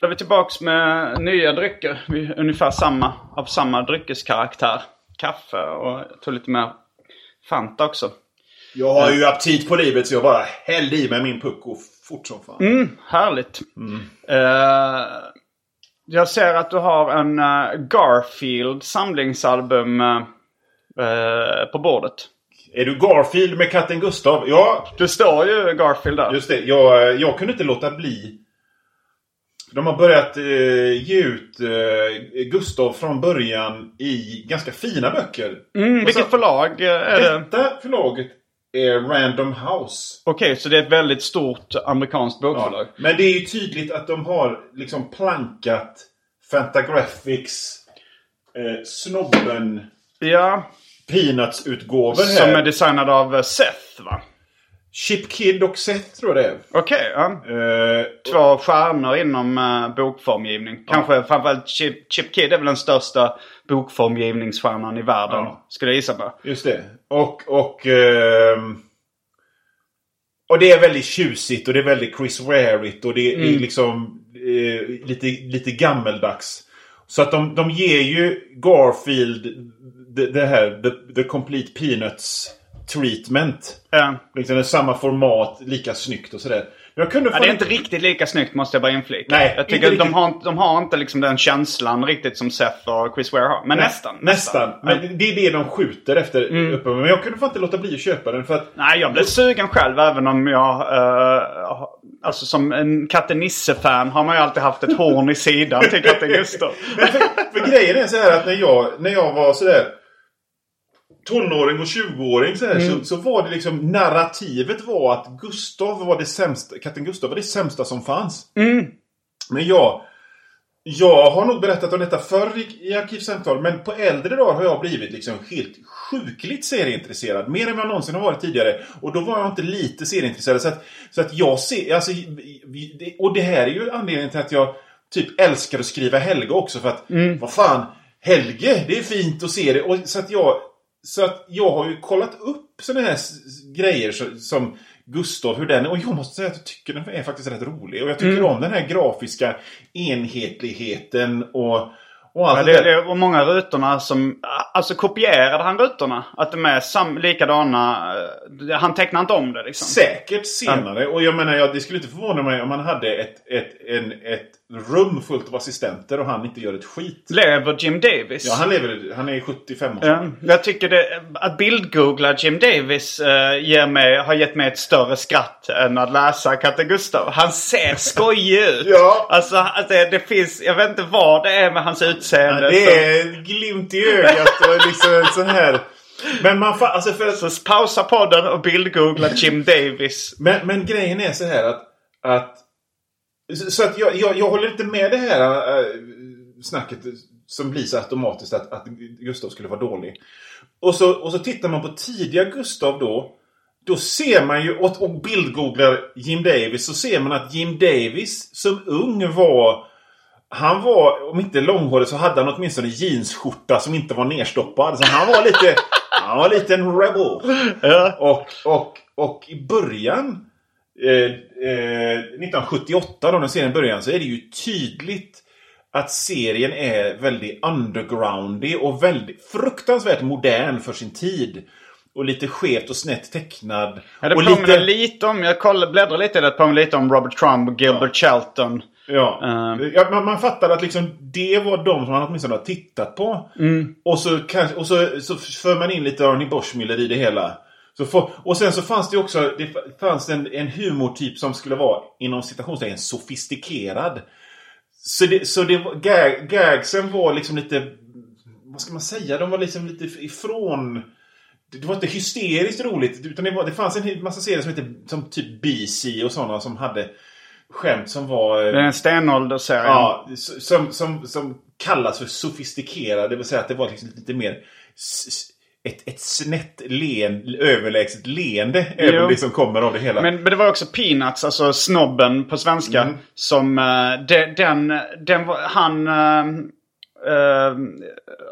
Så är vi tillbaks med nya drycker. Vi, ungefär samma, av samma dryckeskaraktär. Kaffe och jag tror lite mer Fanta också. Jag har ju aptit på livet så jag bara hällde i mig min pucko fort som fan. Mm, härligt. Eh, jag ser att du har en eh, Garfield samlingsalbum eh, eh, på bordet. Är du Garfield med katten Gustav? Ja, Det står ju Garfield där. just det. Jag, jag kunde inte låta bli. De har börjat eh, ge ut eh, Gustav från början i ganska fina böcker. Mm, vilket så- förlag eh, är det? Detta förlaget är Random House. Okej, så det är ett väldigt stort amerikanskt bokförlag. Ja. Men det är ju tydligt att de har liksom plankat Fantagraphics eh, Snobben Ja, Peanuts-utgåvor som är här. designad av eh, Seth va? Chip Kid och Seth tror jag det är. Okej, ja. Eh, Två stjärnor inom uh, bokformgivning. Kanske framförallt Chip, Chip Kid är väl den största bokformgivningsstjärnan i världen. Ja. Skulle jag gissa på. Just det. Och, och, ehm, och det är väldigt tjusigt och det är väldigt Chris Ware-igt och det, det är liksom lite, lite gammeldags. Så att de, de ger ju Garfield det, det här, the, the Complete Peanuts treatment. Ja. Liksom det är samma format, lika snyggt och sådär. Jag kunde Ja, det är inte riktigt lika snyggt måste jag bara inflika. Nej, jag tycker att de har, inte- de har inte liksom den känslan riktigt som Seth och Chris Ware har. Men Nej, nästan. Nästan. Men Ja. det- är det de skjuter efter. Mm. Uppe. Men jag kunde fan inte låta bli att köpa den för att Nej, jag blev sugen själv även om jag... eh, alltså som en katten Nisse-fan har man ju alltid haft ett horn i sidan till katten Gustav. Men för, för grejen är så här att när jag, när jag var sådär tonåring och 20-åring så, här, Mm. så, så var det liksom narrativet var att Gustav var det sämsta, katten Gustav var det sämsta som fanns. Mm. Men jag, jag har nog berättat om detta förr i, i Arkivsamtal men på äldre dagar har jag blivit liksom helt sjukligt serieintresserad. Mer än vad jag någonsin har varit tidigare. Och då var jag inte lite serieintresserad. Så att, så att jag ser, alltså, och det här är ju anledningen till att jag typ älskar att skriva Helge också. För att, vad fan, Helge, det är fint att se det. Och, så att jag så att jag har ju kollat upp sådana här grejer så- som Gustav, hur den är. Och jag måste säga att jag tycker den är faktiskt rätt rolig. Och jag tycker om den här grafiska enhetligheten och, och allt Ja, det det, där. var många rutorna som... Alltså kopierade han rutorna? Att de är sam, likadana? eh, Han tecknade inte om det liksom? Säkert senare. Och jag menar, jag, det skulle inte förvåna mig om man hade ett, ett, en, ett rum fullt av assistenter och han inte gör ett skit. Lever Jim Davis? Ja, han lever. Han är 75 år. Ja, jag tycker det, att bildgoogla Jim Davis uh, ger mig, har gett mig ett större skratt än att läsa Katte Gustav. Han ser skojig ut. Ja. Alltså att det, finns, jag vet inte vad det är med hans utseende. Ja, det är en glimt i ögat och liksom sån här... Men man fa- alltså för Så pausa podden och bildgoogla Jim Davis. men, men grejen är så här att... att så att jag, jag, jag håller inte med det här äh, snacket som blir så automatiskt att, att Gustav skulle vara dålig. Och så, och så tittar man på tidiga Gustav då. Då ser man ju, och, och bildgooglar Jim Davis, så ser man att Jim Davis som ung var... Han var, om inte långhårig så hade han åtminstone jeansskjorta som inte var nerstoppad. Så han var lite... Han var lite en rebel. Ja. Och, och, och i början, eh, eh, 1978 då när serien började, så är det ju tydligt att serien är väldigt undergroundig och väldigt fruktansvärt modern för sin tid. Och lite skevt och snett tecknad. Ja, det och påminner lite... om, jag bläddrade lite i det, det påminner lite om Robert Trump och Gilbert Shelton. Ja. Eh. ja man, man fattar att liksom det var de som man åtminstone har tittat på. Och, så, och så, så för man in lite Arnie Boschmiller i det hela. Så får, och sen så fanns det också det fanns en, en humortyp som skulle vara inom citationstecken sofistikerad. Så, det, så det gag, gagsen var liksom lite... Vad ska man säga? De var liksom lite ifrån... Det var inte hysteriskt roligt. Utan det, var, det fanns en massa serier som, hette, som typ BC och sådana som hade skämt som var... eh, Det är en stenåldersserie. Ja, som, som, som kallas för sofistikerad. Det vill säga att det var liksom lite mer ett, ett snett leen, överlägset leende. Även det som kommer av det hela. Men, men det var också Peanuts, alltså snobben på svenska. Mm. Som uh, de, den, den var, han, uh, uh,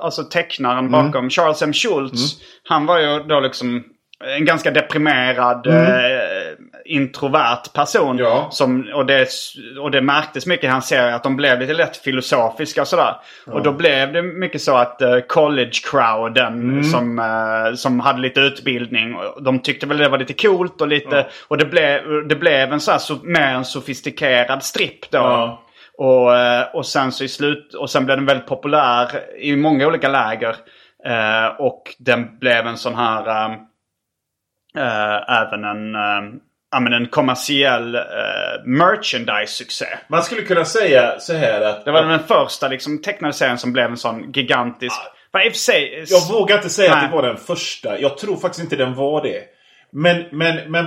alltså tecknaren Mm. bakom Charles M. Schultz. Han var ju då liksom en ganska deprimerad, Mm. Introvert person. Ja. Som, och, det, och det märktes mycket i hans serie att de blev lite lätt filosofiska och sådär. Och då blev det mycket så att uh, college-crowden Mm. som, eh, som hade lite utbildning. och De tyckte väl det var lite coolt och lite... Och det blev, det blev en så här, så, mer en sofistikerad stripp då. Ja. Och, eh, och sen så i slut... Och sen blev den väldigt populär i många olika läger. Eh, och den blev en sån här... eh, även en... ja, men en kommersiell uh, merchandise-succé. Man skulle kunna säga så här att... Det var den första liksom, tecknade serien som blev en sån gigantisk... Sig... Jag vågar inte säga Nej. att det var den första. Jag tror faktiskt inte den var det. Men, men, men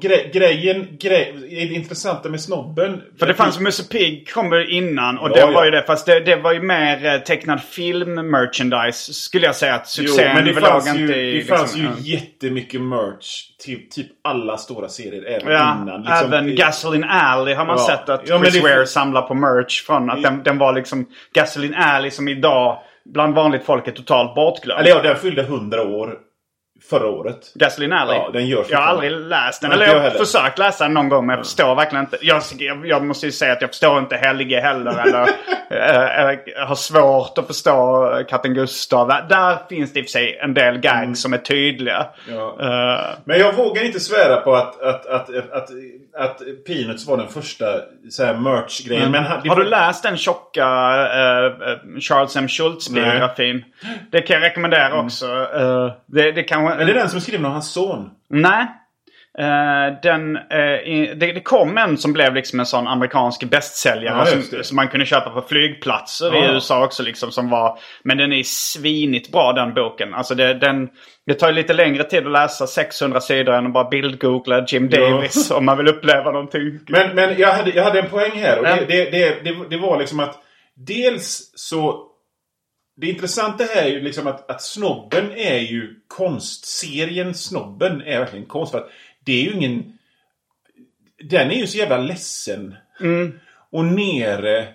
gre, grejen, grej, det intressanta med snobben... För det fanns Musse Pigg kom ju innan och Ja, det var ju det. Fast det, det var ju mer eh, tecknad film merchandise skulle jag säga att Jo, succén men det fanns ju, det i, fanns liksom, ju ja. jättemycket merch till typ alla stora serier även Ja, innan. Liksom, även Gasoline Alley har man Ja. sett att Ja, Chris Ware samlar på merch från. Att den, den var liksom Gasoline Alley som idag bland vanligt folk är totalt bortglömd. Eller ja, den fyllde 100 år förra året. Gasoline Alley? Ja, den görs Jag har aldrig läst den. Nej, Eller jag har försökt läsa den någon gång men jag förstår verkligen inte. Jag, jag, jag måste ju säga att jag förstår inte Helge heller. eller eh, har svårt att förstå Katten Gustav. Där, finns det i och för sig en del gags som är tydliga. Mm. Ja. Eh, Men jag vågar inte svära på att, att, att, att, att, att Peanuts var den första så här merch-grejen. Men han- det har du läst den tjocka eh, Charles M. Schultz-biografin? Det kan jag rekommendera också. Eh, det, det kanske... Men det är den som är skriven av hans son. Nej. Eh, den, i, det, det kom en som blev liksom en sån amerikansk bästsäljare Ja, som, som man kunde köpa på flygplatser i Ja. USA också. Liksom, som var, men den är svinigt bra den boken. Alltså det, den, det tar lite längre tid att läsa 600 sidor än att bara bildgoogla Jim Ja. Davis om man vill uppleva någonting. Men, men jag, hade, jag hade en poäng här. Och Ja. det, det, det, det, det var liksom att dels så... Det intressanta här är ju liksom att, att Snobben är ju konst. Serien Snobben är verkligen konst. För att det är ju ingen... Den är ju så jävla ledsen. Och nere.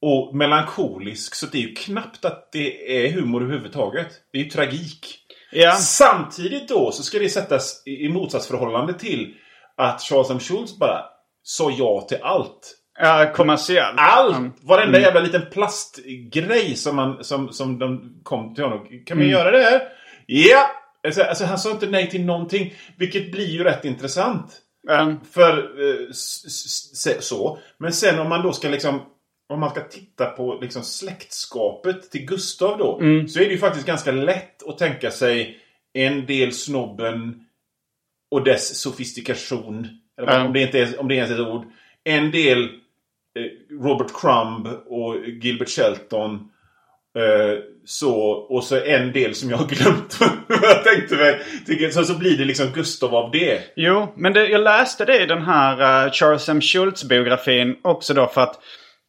Och melankolisk. Så det är ju knappt att det är humor överhuvudtaget. Det är ju tragik. Ja. Samtidigt då så ska det sättas i motsatsförhållande till att Charles M. Schultz bara sa ja till allt. Ja, kommersiellt. Allt! Mm. Varenda jävla liten plastgrej som, man, som, som de kom till honom. Kan vi göra det här? Ja! Alltså, alltså han sa inte nej till någonting. Vilket blir ju rätt intressant. Mm. För eh, så. Men sen om man då ska liksom... Om man ska titta på liksom släktskapet till Gustav då. Mm. Så är det ju faktiskt ganska lätt att tänka sig en del snobben och dess sofistikation. Eller Mm. om, det inte är, om det ens är ett ord. En del eh, Robert Crumb och Gilbert Shelton. Eh, så, och så en del som jag har glömt jag tänkte mig. Tycker- Så, så blir det liksom Gustav av det. Jo, men det, jag läste det i den här eh, Charles M. Schultz-biografin också då för att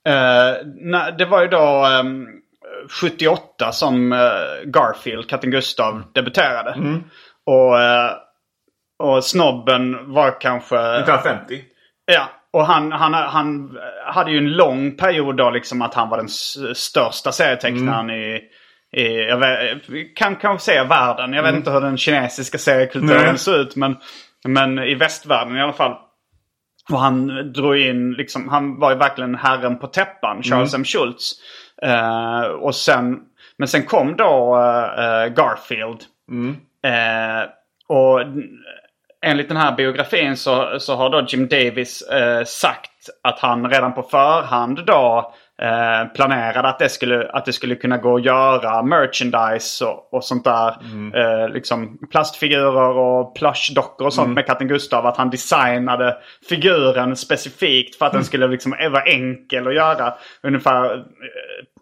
eh, när, det var ju då ehm, 78 som eh, Garfield, katten Gustav, debuterade. Och, eh, och snobben var kanske... 1950. Ja, och han, han, han hade ju en lång period då liksom att han var den största serietecknaren i, i jag vet, kan kanske säga världen. Jag vet inte hur den kinesiska seriekulturen ser ut men, men i västvärlden i alla fall. Och han drog in, liksom, han var ju verkligen herren på täppan, Charles M. Schultz. Eh, och sen, men sen kom då eh, Garfield. Eh, och enligt den här biografin så, så har då Jim Davis eh, sagt att han redan på förhand då eh, planerade att det, skulle, att det skulle kunna gå att göra merchandise och, och sånt där. Eh, liksom plastfigurer och plushdockor och sånt med katten Gustav. Att han designade figuren specifikt för att den skulle liksom vara enkel att göra. Ungefär eh,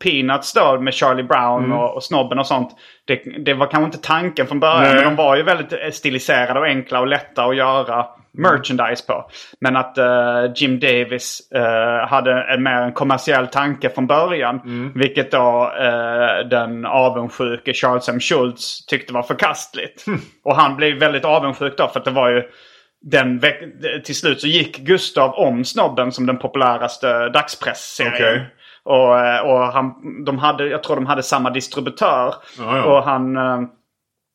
Peanuts då med Charlie Brown och, och Snobben och sånt. Det, det var kanske inte tanken från början. Nej. Men de var ju väldigt eh, stiliserade och enkla och lätta att göra merchandise på. Men att eh, Jim Davis eh, hade en mer en kommersiell tanke från början. Vilket då eh, den avundsjuke Charles M. Schultz tyckte var förkastligt. Och han blev väldigt avundsjuk då för att det var ju den till slut så gick Gustav om Snobben som den populäraste dagspressserien. Okej. Och, och han, de hade, jag tror de hade samma distributör. Ja, ja. Och han...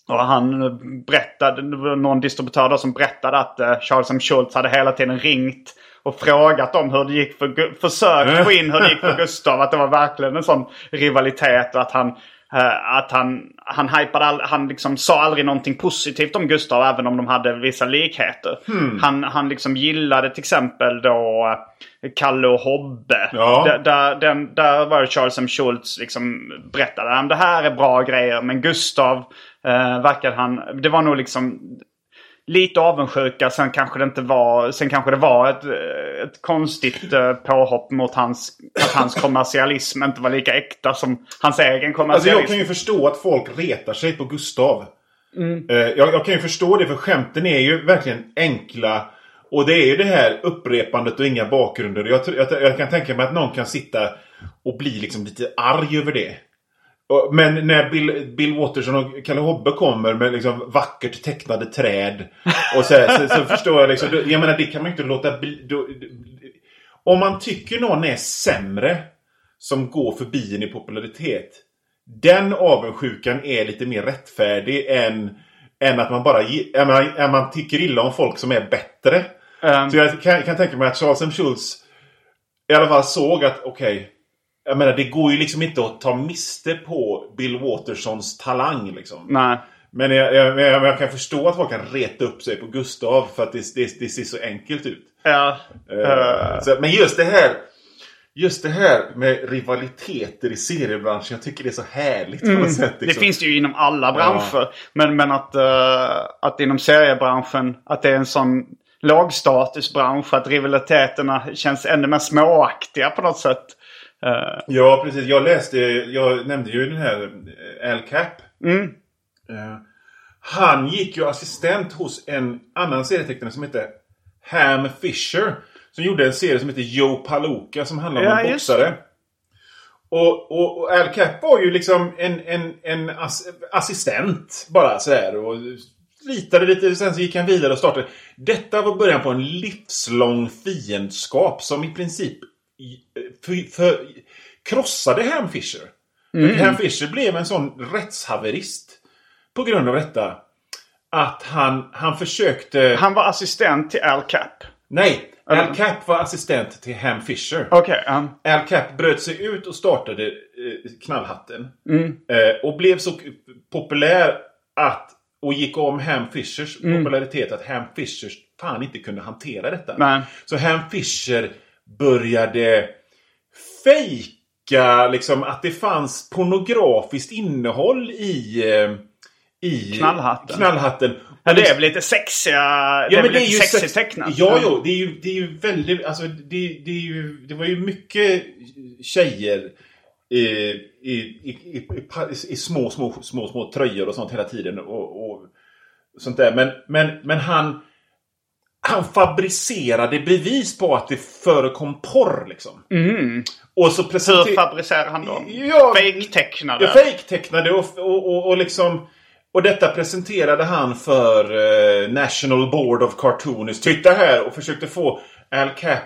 eh, Och han berättade, det var någon distributör då som berättade att eh, Charles M. Schultz hade hela tiden ringt och frågat om hur det gick för, försökt få in hur det gick för Gustav. Att det var verkligen en sån rivalitet och att han, eh, att han, han hypade, all, han liksom sa aldrig någonting positivt om Gustav även om de hade vissa likheter. Han, han liksom gillade till exempel då eh, Kalle och Hobbe. Ja. Där, där, den, där var Charles M. Schultz liksom berättade att det här är bra grejer. Men Gustav eh, verkade han... Det var nog liksom lite avundsjuka. Sen kanske det inte var... Sen kanske det var ett, ett konstigt eh, påhopp mot hans... Att hans kommersialism inte var lika äkta som hans egen Alltså kommersialism. jag kan ju förstå att folk retar sig på Gustav. Eh, jag, jag kan ju förstå det för skämten är ju verkligen enkla. Och det är ju det här upprepandet och inga bakgrunder. Jag, jag, jag kan tänka mig att någon kan sitta och bli liksom lite arg över det. Men när Bill, Bill Watterson och Kalle Hobbe kommer med liksom vackert tecknade träd. Och så, här, så, så förstår jag liksom. Jag menar det kan man ju inte låta bli. Då, om man tycker någon är sämre som går förbi en i popularitet. Den avundsjukan är lite mer rättfärdig än, än att man bara än man, än man tycker illa om folk som är bättre. Ehm, Så jag kan, kan tänka mig att Charles M. Schultz i alla fall såg att okej. Jag menar det går ju liksom inte att ta miste på Bill Watersons talang liksom. nej. Men jag, jag, jag, kan förstå att folk kan reta upp sig på Gustav för att det, det, det ser så enkelt ut. Ja. Eh, så, men just det här Just det här med rivaliteter i seriebranschen. Jag tycker det är så härligt på något sätt. Mm. Det liksom. finns det ju inom alla branscher. Men, men att, eh, att inom seriebranschen, att det är en sån lågstatusbransch. Att rivaliteterna känns ännu mer småaktiga på något sätt. Eh, Ja, precis. Jag läste, jag nämnde ju den här eh, Al Cap. Mm. Eh, han gick ju assistent hos en annan serietecknare som heter Ham Fisher. Som gjorde en serie som heter Joe Palooka som handlar om Ja, en boxare. Och, och, och Al Cap var ju liksom en, en, en ass, assistent bara sådär. Och slitade lite, sen så gick han vidare och startade. Detta var början på en livslång fiendskap som i princip för, för, krossade Ham Fisher. För Ham Fisher blev en sån rättshaverist på grund av detta. Att han, han försökte... han var assistent till Al Cap. Nej! Al Cap var assistent till Ham Fisher. Okej. ja. Al Cap bröt sig ut och startade eh, Knallhatten. Mm. Eh, och blev så populär att och gick om Ham Fishers popularitet att Ham Fishers fan inte kunde hantera detta. Nej. Så Ham Fisher började fejka liksom att det fanns pornografiskt innehåll i... eh, I Knallhatten. knallhatten. Ja, det är väl lite sexiga... det är väl lite sexigt sex- tecknat. Ja, jo. Det är ju, det är ju väldigt... Alltså, det, det, är ju, det var ju mycket tjejer i, i, i, i, i, i små, små, små, små tröjor och sånt hela tiden. Och, och sånt där. Men, men, men han... Han fabricerade bevis på att det förekom porr liksom. Och så Hur presenterade... fabricerar han då? Ja, Fake-tecknade? Ja, fejktecknade och, och, och, och liksom... Och detta presenterade han för eh, National Board of Cartoonists. Titta här! Och försökte få Al Cap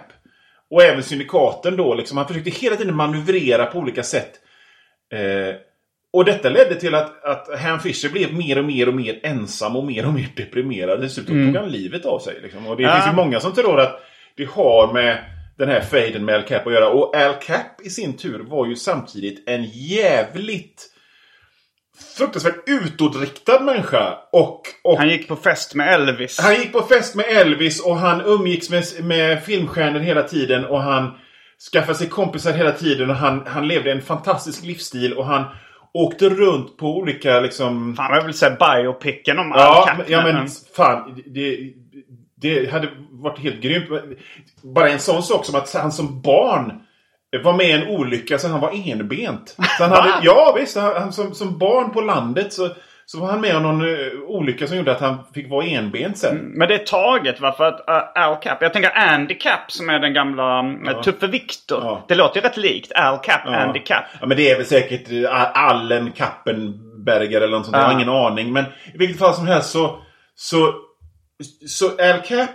och även syndikaten då. Liksom, han försökte hela tiden manövrera på olika sätt. Eh, och detta ledde till att, att Ham Fisher blev mer och mer och mer ensam och mer och mer deprimerad. Dessutom tog han livet av sig. Liksom. Och det Ja. finns ju många som tror att det har med den här fejden med Al Cap att göra. Och Al Cap i sin tur var ju samtidigt en jävligt fruktansvärt utåtriktad människa. Och, och Han gick på fest med Elvis. han gick på fest med Elvis och han umgicks med, med filmstjärnor hela tiden. Och han skaffade sig kompisar hela tiden. Och han, han levde en fantastisk livsstil. Och han åkte runt på olika liksom... Fan, jag vill säga biopicen om Ja, Al ja men fan. Det, det hade varit helt grymt. Bara en sån sak som att han som barn var med i en olycka så han var enbent. Så han hade, ja visst, han, han, som, som barn på landet så, så var han med om någon eh, olycka som gjorde att han fick vara enbent sen. Men det är taget va? För att uh, Al Cap. Jag tänker Andy Cap som är den gamla uh, Tuffe Viktor. Ja. Det låter ju rätt likt. Al Cap, Andy Cap. Ja, men det är väl säkert eh, Allen Kappenberger eller något sånt. Jag har Ja. ingen aning. Men i vilket fall som helst så... Så, så Al Cap,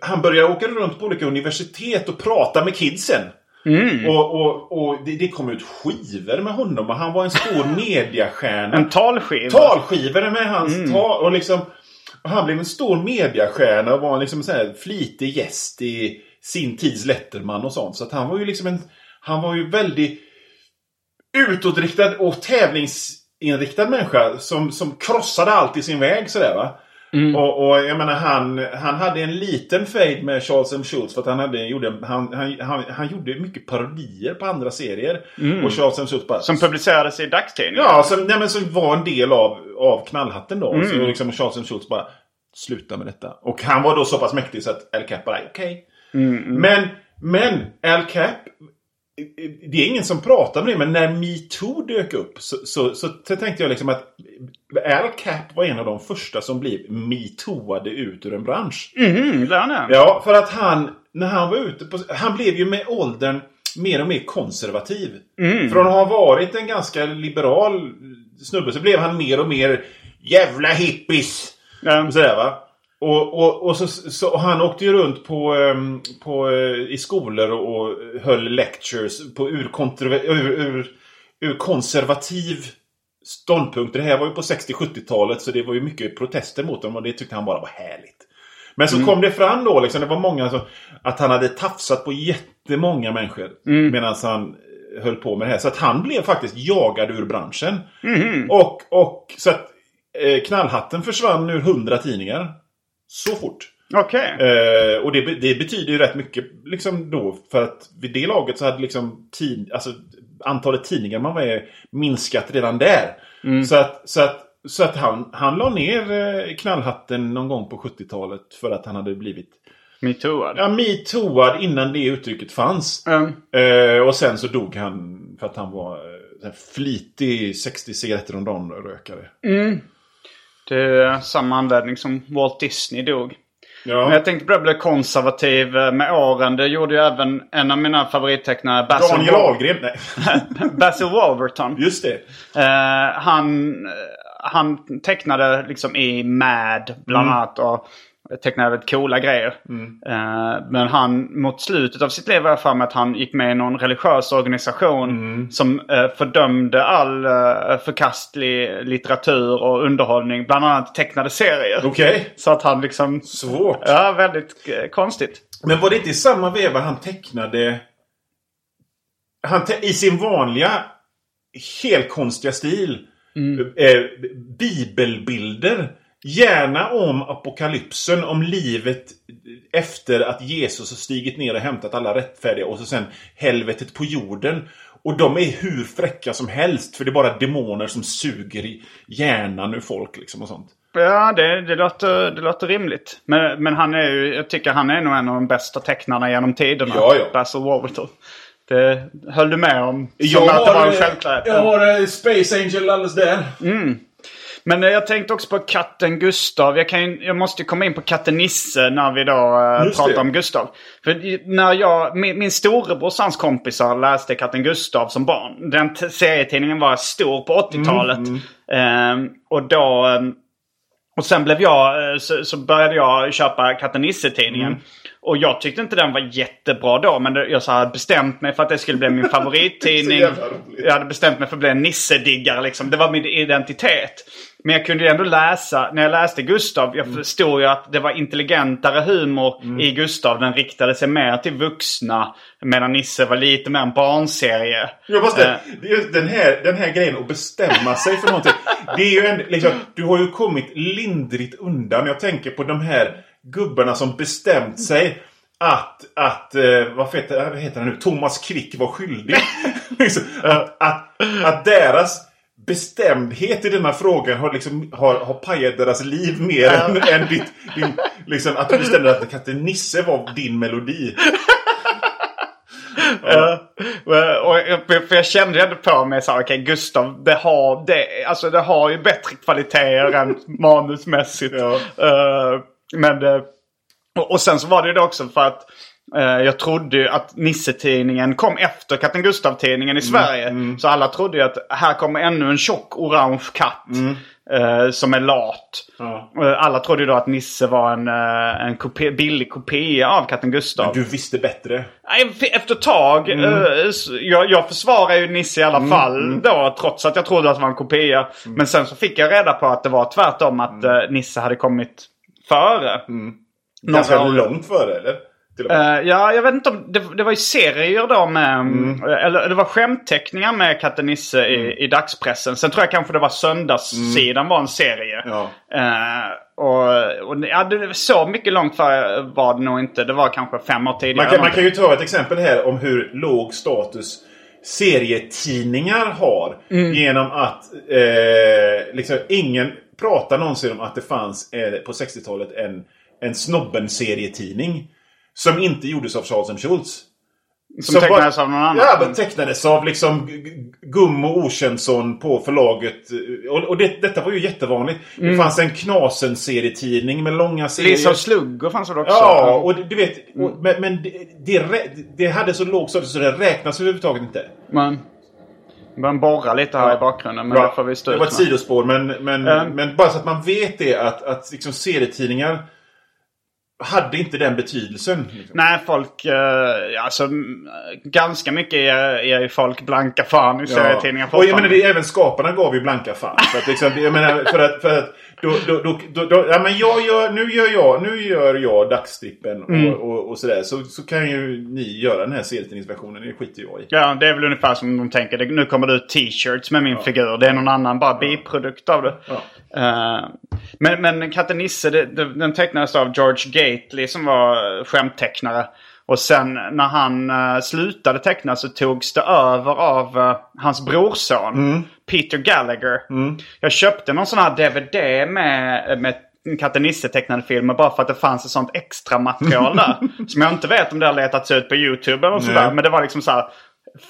han börjar åka runt på olika universitet och prata med kidsen. Mm. Och, och, och det, det kom ut skivor med honom och han var en stor mediastjärna. En talskiva. Talskivor med hans Mm. tal. Och liksom, och han blev en stor mediastjärna och var en liksom här flitig gäst i sin tids Letterman och sånt. Så att han var ju liksom en... Han var ju väldigt utåtriktad och tävlingsinriktad människa som, som krossade allt i sin väg sådär va. Och, och jag menar han, han hade en liten fade med Charles M. Schultz för att han, hade, gjorde, han, han, han, han gjorde mycket parodier på andra serier. Och Charles M. Schultz bara... Som publicerades i dagstidningar. Ja, som, nej, men som var en del av, av knallhatten då. Så liksom Charles M. Schultz bara sluta med detta. Och han var då så pass mäktig så att Al Cap bara okej. Men, men Al Cap det är ingen som pratar om det, men när metoo dök upp så, så, så tänkte jag liksom att Al Cap var en av de första som blev metooade ut ur en bransch. Mm, det är är. Ja, för att han, när han var ute på... Han blev ju med åldern mer och mer konservativ. Från att ha varit en ganska liberal snubbe så blev han mer och mer jävla hippies. Och sådär va. Och, och, och, så, så, han åkte ju runt på, ehm, på, eh, i skolor och, höll lectures på ur, kontrover- ur, ur, ur konservativ ståndpunkt. Det här var ju på 60-70-talet så det var ju mycket protester mot honom och det tyckte han bara var härligt. Men så kom det fram då, liksom, det var många som, att han hade tafsat på jättemånga människor medan han höll på med det här. Så att han blev faktiskt jagad ur branschen. Och, och så att eh, knallhatten försvann ur hundra tidningar. Så fort. Okej. Eh, och det, det betyder ju rätt mycket liksom då. För att vid det laget så hade liksom tid, alltså, antalet tidningar man var med minskat redan där. Så att, så att, så att han, han la ner eh, knallhatten någon gång på 70-talet för att han hade blivit Metooad. ja, metooad innan det uttrycket fanns. Mm. Eh, och sen så dog han för att han var eh, en flitig 60 cigaretter om dagen rökare. Det är samma anledning som Walt Disney dog. Ja. Men jag tänkte börja bli konservativ eh, med åren. Det gjorde ju även en av mina favorittecknare, Basil, Daniel Ahlgren, nej. Basil Wolverton. Just det. Eh, han, eh, han tecknade liksom i Mad bland annat. Och tecknade väldigt coola grejer. Eh, men han mot slutet av sitt liv var jag för mig att han gick med i någon religiös organisation. Som eh, fördömde all eh, förkastlig litteratur och underhållning. Bland annat tecknade serier. Okej. Så att han liksom... Svårt. Ja, väldigt konstigt. Men var det inte i samma veva han tecknade... Han te I sin vanliga, helt konstiga stil. eh, bibelbilder. Gärna om apokalypsen, om livet efter att Jesus har stigit ner och hämtat alla rättfärdiga och så sen helvetet på jorden. Och de är hur fräcka som helst för det är bara demoner som suger i hjärnan ur folk liksom och sånt. Ja, det, det, låter, det låter rimligt. Men, men han är ju, jag tycker han är nog en av de bästa tecknarna genom tiderna. Ja, ja. Basil Walterton. Det höll du med om? Som Jag att det var har, en självklarhet. jag har eh, Space Angel alldeles där. Men eh, jag tänkte också på katten Gustav. Jag, kan, ju- jag måste komma in på katten Nisse när vi då eh, Just pratar det. om Gustav. För när jag, min, min storebrors hans kompisar läste katten Gustav som barn. Den serietidningen var stor på 80-talet. Ehm, och då... ehm, och sen blev jag, eh, så, så började jag köpa katten Nisse-tidningen. Och jag tyckte inte den var jättebra då. Men jag så hade bestämt mig för att det skulle bli min favorittidning. Jag hade bestämt mig för att bli en Nisse-diggare liksom. Det var min identitet. Men jag kunde ju ändå läsa, när jag läste Gustav, jag förstod ju att det var intelligentare humor i Gustav. Den riktade sig mer till vuxna. Medan Nisse var lite mer en barnserie. Måste, Eh. det är just den, här, den här grejen att bestämma sig för någonting. Det är ju en, liksom, du har ju kommit lindrigt undan. Jag tänker på de här gubbarna som bestämt sig att, att eh, vad heter, vad heter han nu, Thomas Quick var skyldig. liksom, att, att, att deras bestämdhet i denna frågan har, liksom, har, har pajat deras liv mer än, än ditt, din, liksom, att du bestämde att katten Nisse var din melodi. Ja. Och för jag kände ändå på mig så här, okej Gustav, det har, det, alltså det har ju bättre kvaliteter än manusmässigt. Ja. Eh, men, och, och sen så var det ju det också för att jag trodde ju att Nisse-tidningen kom efter Katten Gustav-tidningen i Sverige. Så alla trodde ju att här kommer ännu en tjock orange katt. eh, som är lat. Ja. Eh, Alla trodde ju då att Nisse var en, eh, en kopia, billig kopia av Katten Gustav. Du visste bättre. Efter ett tag. eh, s- jag, jag försvarar ju Nisse i alla fall då. Trots att jag trodde att det var en kopia. Men sen så fick jag reda på att det var tvärtom. Att eh, Nisse hade kommit före. Ganska Några år. långt före, eller? Eh, ja, jag vet inte om... Det, det var ju serier då med... eh, Eller det var skämtteckningar med katten Nisse i, i dagspressen. Sen tror jag kanske det var söndagssidan var en serie. Ja. Eh, och, och ja, det, så mycket långt före var det nog inte. Det var kanske fem år tidigare. Man kan, man kan ju ta ett exempel här om hur låg status serietidningar har. Genom att eh, liksom ingen pratar någonsin om att det fanns eh, på 60-talet en, en Snobben-serietidning. Som inte gjordes av Charles M. Schultz. Som tecknades av någon annan. Ja, men tecknades av liksom G- G- Gummo Okänsson på förlaget. Och, och det, detta var ju jättevanligt. Det fanns en Knasen-serietidning med långa serier. Liz of Slugger fanns det också. Ja, och du vet, och, men, men det, det, det hade så låg status så det räknas överhuvudtaget inte. Men, man borrar lite här i bakgrunden. Men det får vi stå det var ett med. sidospår, men, men, Mm. men bara så att man vet det att, att liksom serietidningar hade inte den betydelsen. Liksom. Nej, folk... Eh, alltså, ganska mycket är, är ju folk blanka fan i serietidningar Och jag menar, det, även skaparna gav ju blanka fan. För att, liksom, jag menar, för att, för att då, då, då, då, ja, men jag gör, nu gör jag, nu gör jag dagstrippen och, Mm. och, och sådär. Så, så kan ju ni göra den här serietidningsversionen. Det skiter jag i. Ja, det är väl ungefär som de tänker. Nu kommer det ut t-shirts med min figur. Det är någon annan bara biprodukt av det. Eh, men, men Katten Nisse, det, det, den tecknades av George Gately som var skämttecknare. Och sen när han uh, slutade teckna så togs det över av eh, hans brorson. Peter Gallagher. Jag köpte någon sån här DVD med, med Katten Nisse tecknade filmer bara för att det fanns ett sånt extra material där. som jag inte vet om det har letats ut på YouTube eller sådär. Men det var liksom så här.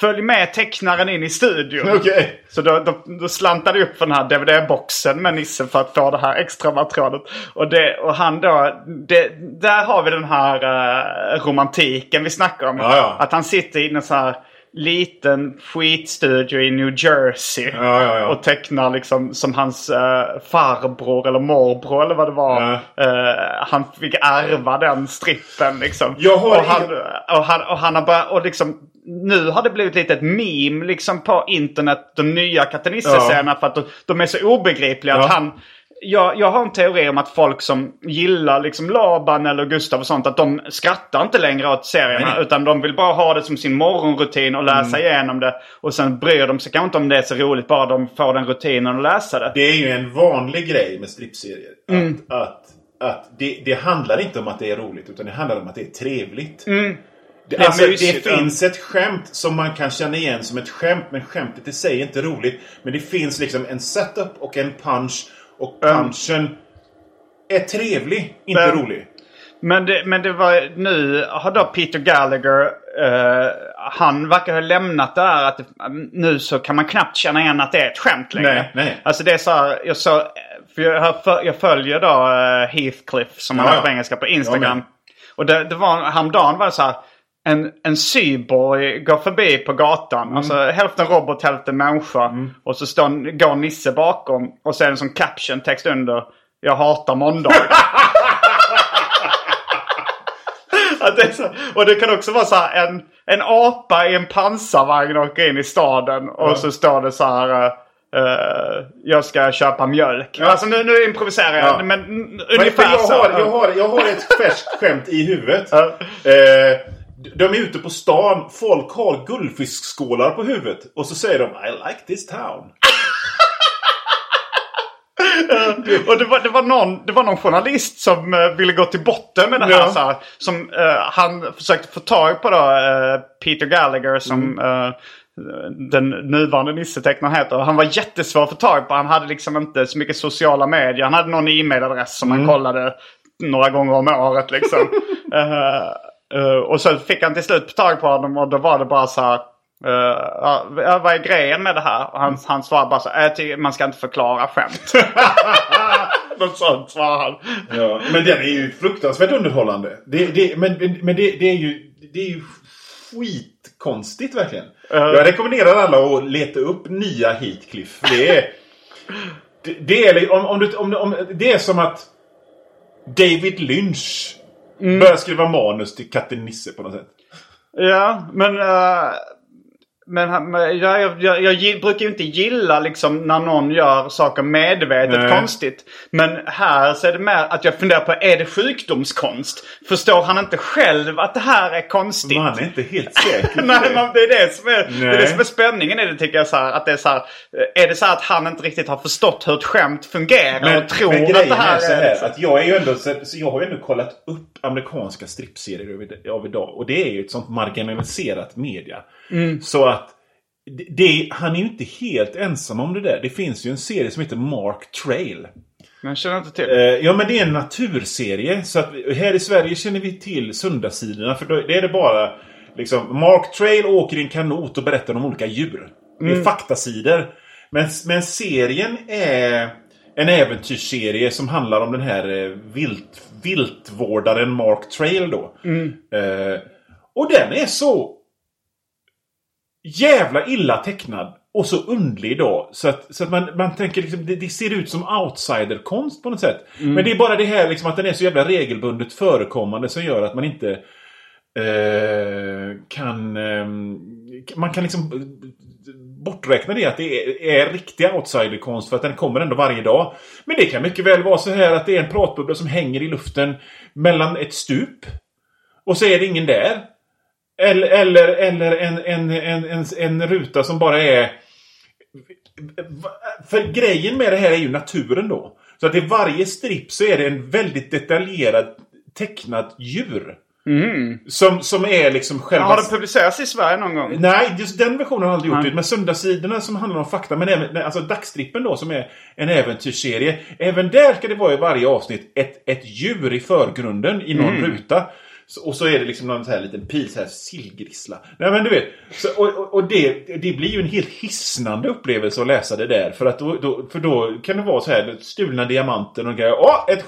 Följ med tecknaren in i studion. Okej. Så då, då, då slantade jag upp för den här DVD-boxen med Nisse för att få det här extra materialet. Och, det, och han då, det, där har vi den här eh, romantiken vi snackar om. Ja, ja. Att han sitter i en sån här liten skitstudio i New Jersey. Ja, ja, ja. Och tecknar liksom som hans eh, farbror eller morbror eller vad det var. Eh, han fick ärva den strippen liksom. Jag har och, han, och, han, och han har börjat, och liksom nu har det blivit lite ett meme liksom på internet. De nya Katanisse-serierna för att de, de är så obegripliga Ja. att han jag, jag har en teori om att folk som gillar liksom Laban eller Gustav och sånt, att de skrattar inte längre åt serierna. Nej. Utan de vill bara ha det som sin morgonrutin och läsa igenom det. Och sen bryr de sig kanske inte om det är så roligt, bara de får den rutinen att läsa det. Det är ju en vanlig grej med strippserier. Mm. Att, att, att det, det handlar inte om att det är roligt, utan det handlar om att det är trevligt. Det, Mm. alltså, det mysigt, ja. finns ett skämt som man kan känna igen som ett skämt, men skämtet i sig är inte roligt. Men det finns liksom en setup och en punch. Och punchen är trevlig, inte Men- rolig. Men det, men det var nu har då Peter Gallagher, eh, han verkar ha lämnat det här att det, nu så kan man knappt känna igen att det är ett skämt längre. Nej, nej. Alltså det är så här, jag så, för jag, har- jag följer då eh, Heathcliff som han Ja, heter på ja. engelska på Instagram. med. Och det, det var, häromdagen var det så här. En, en syborg går förbi på gatan. Mm. Alltså hälften robot, hälften människa. Och så står, går Nisse bakom. Och så är det en sån caption text under. Jag hatar måndag. Det så, och det kan också vara så här en, en apa i en pansarvagn åker in i staden. Och så står det så här. eh, jag ska köpa mjölk. Alltså nu, nu improviserar jag. Ja. Men mm, Men, ungefär för jag, har, jag, har, jag har ett färskt skämt i huvudet. Ja. Eh, de är ute på stan. Folk har guldfiskskålar på huvudet. Och så säger de I like this town. Och det var, det, var någon, det var någon journalist som eh, ville gå till botten med det här. Ja. Så här som, eh, han försökte få tag på då, eh, Peter Gallagher som eh, den nuvarande Nisse-tecknaren heter. Han var jättesvår att få tag på. Han hade liksom inte så mycket sociala medier. Han hade någon e-mailadress som han kollade några gånger om året liksom. Eh, och så fick han till slut tag på honom och då var det bara så här. Uh, vad är grejen med det här? Och han, han svarade bara så här, "Jag tycker man ska inte förklara skämt. Något sånt svarade han. Ja, men den är ju fruktansvärt underhållande. Det, det, men men det, det är ju, det är ju skitkonstigt verkligen. Jag rekommenderar alla att leta upp nya Heathcliff. Det är, det, det är, om, om, du, om, om, det är som att David Lynch börjar skriva manus till Katten Nisse på något sätt. Ja, men... eh, men han- men jag, jag, jag, jag brukar ju inte gilla liksom när någon gör saker medvetet Nej. konstigt. Men här så är det mer att jag funderar på, är det sjukdomskonst? Förstår han inte själv att det här är konstigt? Men han är inte helt säker. Nej, men det är det som är, det är, det Nej. som är spänningen i det tycker jag. Så här, att det är, så här, eh, är det så här att han inte riktigt har förstått hur ett skämt fungerar och tror men att det här är så här, liksom- att jag är ju ändå, så, jag har ju ändå kollat upp amerikanska strippserier av idag. Och det är ju ett sånt marginaliserat media. Mm. Så att det, han är ju inte helt ensam om det där. Det finns ju en serie som heter Mark Trail. Men jag känner inte till. Eh, ja men det är en naturserie. Så att här i Sverige känner vi till söndagssidorna. För då, det är det bara liksom Mark Trail åker i en kanot och berättar om olika djur. Det är faktasidor. Men, men serien är en äventyrsserie som handlar om den här eh, vilt, viltvårdaren Mark Trail då. Eh, och den är så jävla illa tecknad och så underlig då. Så att, så att man, man tänker liksom, det, det ser ut som outsiderkonst på något sätt. Men det är bara det här liksom att den är så jävla regelbundet förekommande som gör att man inte eh, kan... Eh, man kan liksom borträkna det att det är, är riktig outsiderkonst för att den kommer ändå varje dag. Men det kan mycket väl vara så här att det är en pratbubbla som hänger i luften mellan ett stup. Och så är det ingen där. Eller, eller, eller en, en, en, en, en ruta som bara är... För grejen med det här är ju naturen då. Så att i varje stripp så är det en väldigt detaljerad tecknat djur. Som, som är liksom själva... Har den publicerats i Sverige någon gång? Nej, just den versionen har aldrig gjort. Det. Men söndagssidorna som handlar om fakta, men även alltså dagstrippen då som är en äventyrsserie. Även där ska det vara i varje avsnitt ett, ett djur i förgrunden i någon ruta. Så, och så är det liksom någon så här liten pil, så här sillgrissla. Nej men du vet. Så, och och, och det, det blir ju en helt hisnande upplevelse att läsa det där. För, att då, då, för då kan det vara så här, stulna diamanter och grejer. Åh, ett,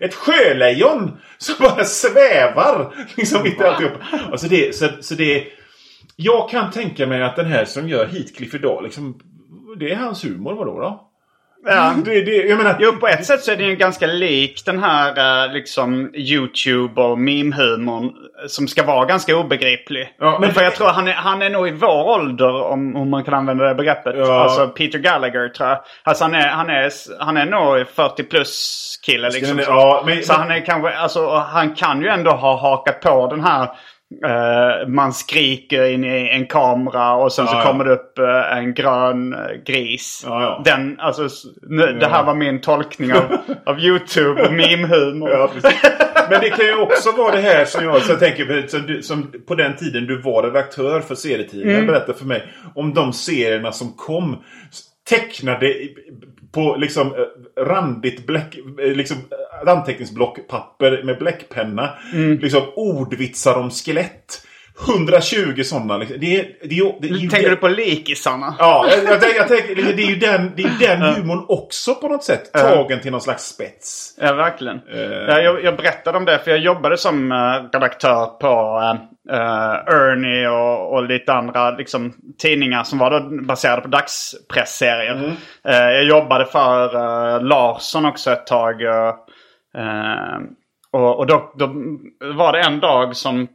ett sjölejon som bara svävar! Liksom mitt i alltihop. Alltså det, så, så det jag kan tänka mig att den här som gör Heathcliff idag, liksom, det är hans humor, vadå då? Ja. Det, det, jag menar, Jo, på ett sätt så är den ju ganska lik den här eh, liksom YouTube och meme-humorn som ska vara ganska obegriplig. Ja, men- För jag tror han är, han är nog i vår ålder om, om man kan använda det begreppet. Ja. Alltså Peter Gallagher tror jag. Alltså han är, han är, han är nog 40 plus kille liksom. ja, men- så han är kanske, alltså han kan ju ändå ha hakat på den här eh, man skriker in i en kamera och sen Ja, så ja. kommer det upp eh, en grön eh, gris. Ja. Den, alltså, nu, det här var min tolkning av, av YouTube och meme-humor. Men det kan ju också vara det här som jag, så tänker, som, du, som på den tiden du var redaktör för serietidningar, Mm. berätta för mig om de serierna som kom tecknade på liksom eh, randigt bläck, eh, liksom eh, anteckningsblockpapper med bläckpenna. Mm. Liksom ordvitsar om skelett. 120 sådana. Liksom. Det, är- det, är- det, är Tänker det- du på likisarna? Ja, jag, jag, jag tänker, det är ju den, det är den humorn också på något sätt. Tagen till någon slags spets. Ja, verkligen. Eh. Ja, jag, jag berättade om det för jag jobbade som uh, redaktör på uh, Ernie och, och lite andra liksom, tidningar som var då baserade på dagspressserier. Mm. Eh, jag jobbade för uh, Larsson också ett tag. eh, eh, och och då, då var det en dag som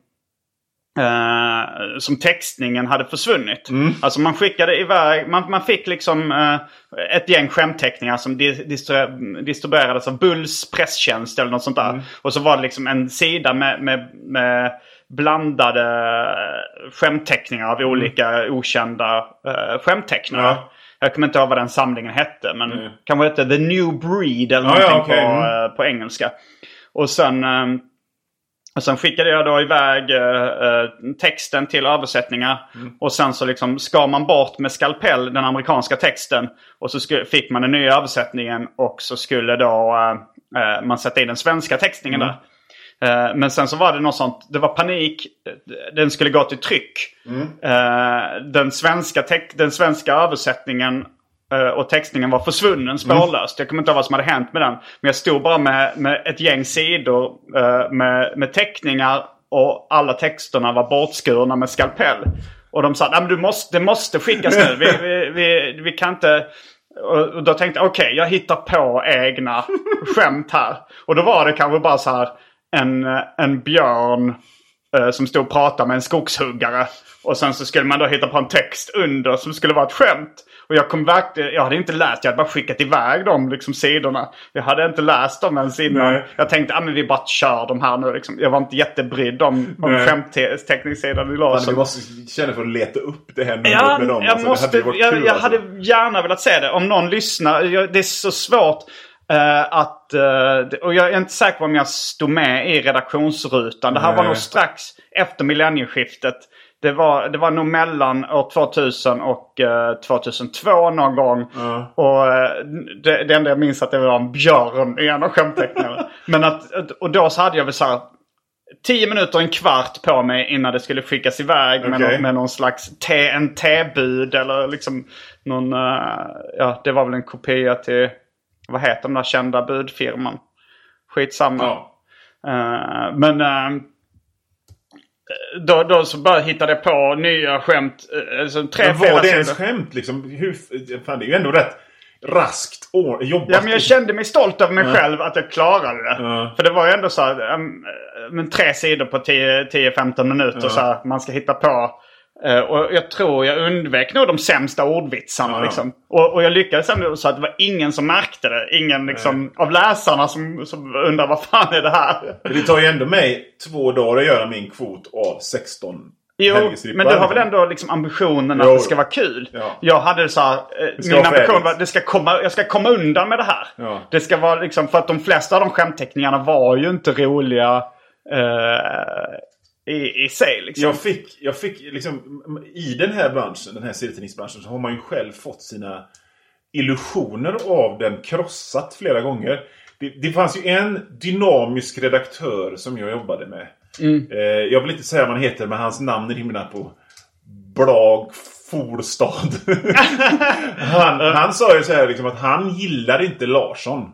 eh, som textningen hade försvunnit. Alltså man skickade iväg, man, man fick liksom eh, ett gäng skämtteckningar som di, distri- distribuerades av Bulls presstjänst eller något sånt där. Och så var det liksom en sida med, med, med blandade eh, skämtteckningar av olika okända uh, skämttecknare. Ja. Jag kommer inte ihåg vad den samlingen hette men kanske hette The New Breed eller Ja, ja, någonting okej. på, Mm. eh, på engelska. Och sen, eh, och sen skickade jag då iväg eh, eh, texten till översättningar. Och sen så liksom skar man bort med skalpell den amerikanska texten. Och så fick man den nya översättningen och så skulle då eh, eh, man sätta in den svenska textningen där. Eh, Men sen så var det något sånt, det var panik. Den skulle gå till tryck. Eh, Den, svenska den svenska översättningen och textningen var försvunnen spårlöst. Jag kommer inte ihåg vad som hade hänt med den. Men jag stod bara med, med ett gäng sidor eh, med, med teckningar och alla texterna var bortskurna med skalpell. Och de sa att du måste, det måste skickas nu. Vi, vi, vi, vi kan inte... Och då tänkte jag okej, jag hittar på egna skämt här. Och då var det kanske bara så här en, en björn eh, som stod och pratade med en skogshuggare. Och sen så skulle man då hitta på en text under som skulle vara ett skämt. Och jag kom verkligen, jag hade inte läst, jag hade bara skickat iväg de liksom, sidorna. Jag hade inte läst dem ens innan. Nej. Jag tänkte, ah, men vi bara kör de här nu liksom. Jag var inte jättebrydd om, om skämtteckningssidan i Larsson. du måste känna för att leta upp det här numret Ja, med dem. jag, Alltså, måste, hade jag, kul, jag alltså. hade gärna velat se det. Om någon lyssnar. Jag, det är så svårt eh, att... det- och jag är inte säker på om jag stod med i redaktionsrutan. Det här var Nej. nog strax efter millennieskiftet. Det var, det var nog mellan år 2000 och eh, 2002 någon gång. Ja. Och eh, det, det enda jag minns att det var en björn i en av skämtteckningarna. Men att, och då så hade jag väl så här tio minuter, en kvart på mig innan det skulle skickas iväg med, Okej. någon, med någon slags TNT-bud eller liksom någon, eh, ja det var väl en kopia till, vad heter den där kända budfirman? Skitsamma. Ja. Eh, men eh, då, då så bara hittade jag på nya skämt. Uh, alltså tre, Men var det ens skämt liksom? Hur, fan, det är ju ändå rätt raskt år, jobbat. Ja, men jag kände mig stolt över mig själv att jag klarade det. Ja. För det var ju ändå så här, um, tre sidor på 10 10-15 minuter så här, man ska hitta på. Eh, och jag tror jag undvek nog de sämsta ordvitsarna. Ja. Liksom. Och, och jag lyckades ändå så att det var ingen som märkte det. Ingen liksom, av läsarna som, som undrar vad fan är det här? Det tar ju ändå mig två dagar att göra min kvot av 16 Jo, men du har väl liksom. ändå liksom ambitionen att Jo. det ska vara kul? Ja. Jag hade så här, eh, min ambition var att det ska komma, jag ska komma undan med det här. Ja. Det ska vara liksom, för att de flesta av de skämtteckningarna var ju inte roliga eh, i, i sig. Liksom. Jag fick, jag fick liksom, i den här branschen, den här serietidningsbranschen, så har man ju själv fått sina illusioner av den krossat flera gånger. Det, det fanns ju en dynamisk redaktör som jag jobbade med. Eh, jag vill inte säga vad han heter, men hans namn rimmar på Blag Forstad. han, han sa ju så här liksom att han gillade inte Larsson.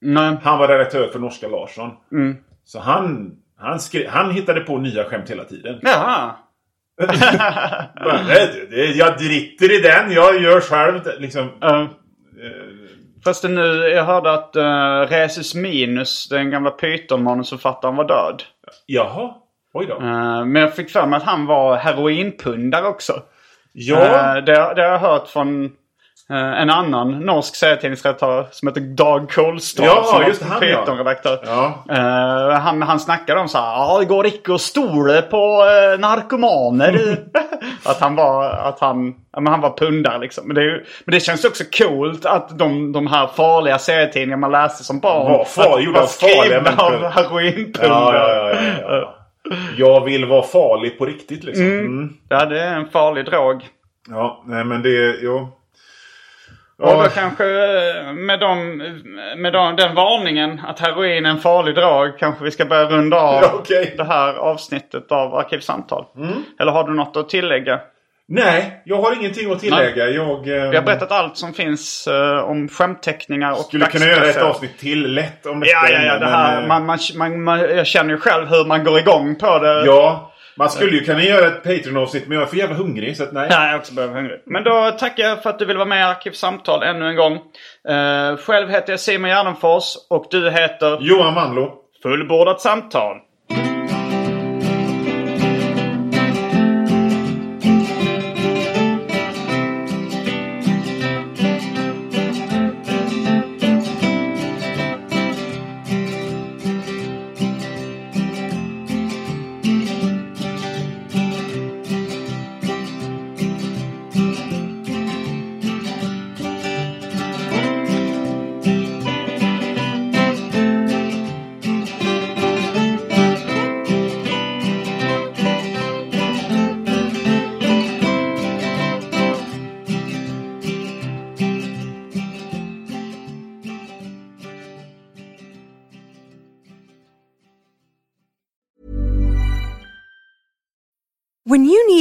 Nej. Han var redaktör för norska Larsson. Mm. Så han, han, skrev, han hittade på nya skämt hela tiden. Jaha. Bara, "Nej, det- Jag driter i den, jag gör själv det." liksom. Uh, fast nu, jag hörde att uh, Resus Minus, den gamla Python-manusförfattaren, var död. Jaha. Oj då. Eh, Men jag fick för mig att han var heroinpundare också. Ja. Eh, Det, det har jag hört från eh, en annan norsk serietidningsredaktör som heter Dag Kolstad. Ja, som just han. Python-redaktör. Ja. Eh, han, han snackade om så här, ja det går icke att stole på uh, narkomaner. att han var, att han, ja, men han var pundare liksom. Men det, ju, men det känns också coolt att de, de här farliga serietidningarna man läste som barn. Var far- att- var skrivna av heroinpundare. Ja, ja, ja, ja, ja. Jag vill vara farlig på riktigt liksom. Mm. Ja, det är en farlig drog. Ja, nej men det... Jo. Och då kanske med, de, med de, den varningen att heroin är en farlig drag kanske vi ska börja runda av Ja, okej. det här avsnittet av Arkivsamtal. Eller har du något att tillägga? nej, jag har ingenting att tillägga. Jag eh, Vi har berättat allt som finns eh, om skämtteckningar och skulle kunna göra ett avsnitt till lätt om detta Ja, ja, ja. Det men, här, eh, man, man, man, man, jag känner ju själv hur man går igång på det. Ja, man skulle ju kunna göra ett Patreon-avsnitt men jag är för jävla hungrig så att nej. Ja, jag är också bli hungrig. Men då tackar jag för att du vill vara med i Arkivsamtal ännu en gång. Eh, själv heter jag Simon Gärdenfors och du heter Johan Wanlo. Fullbordat samtal.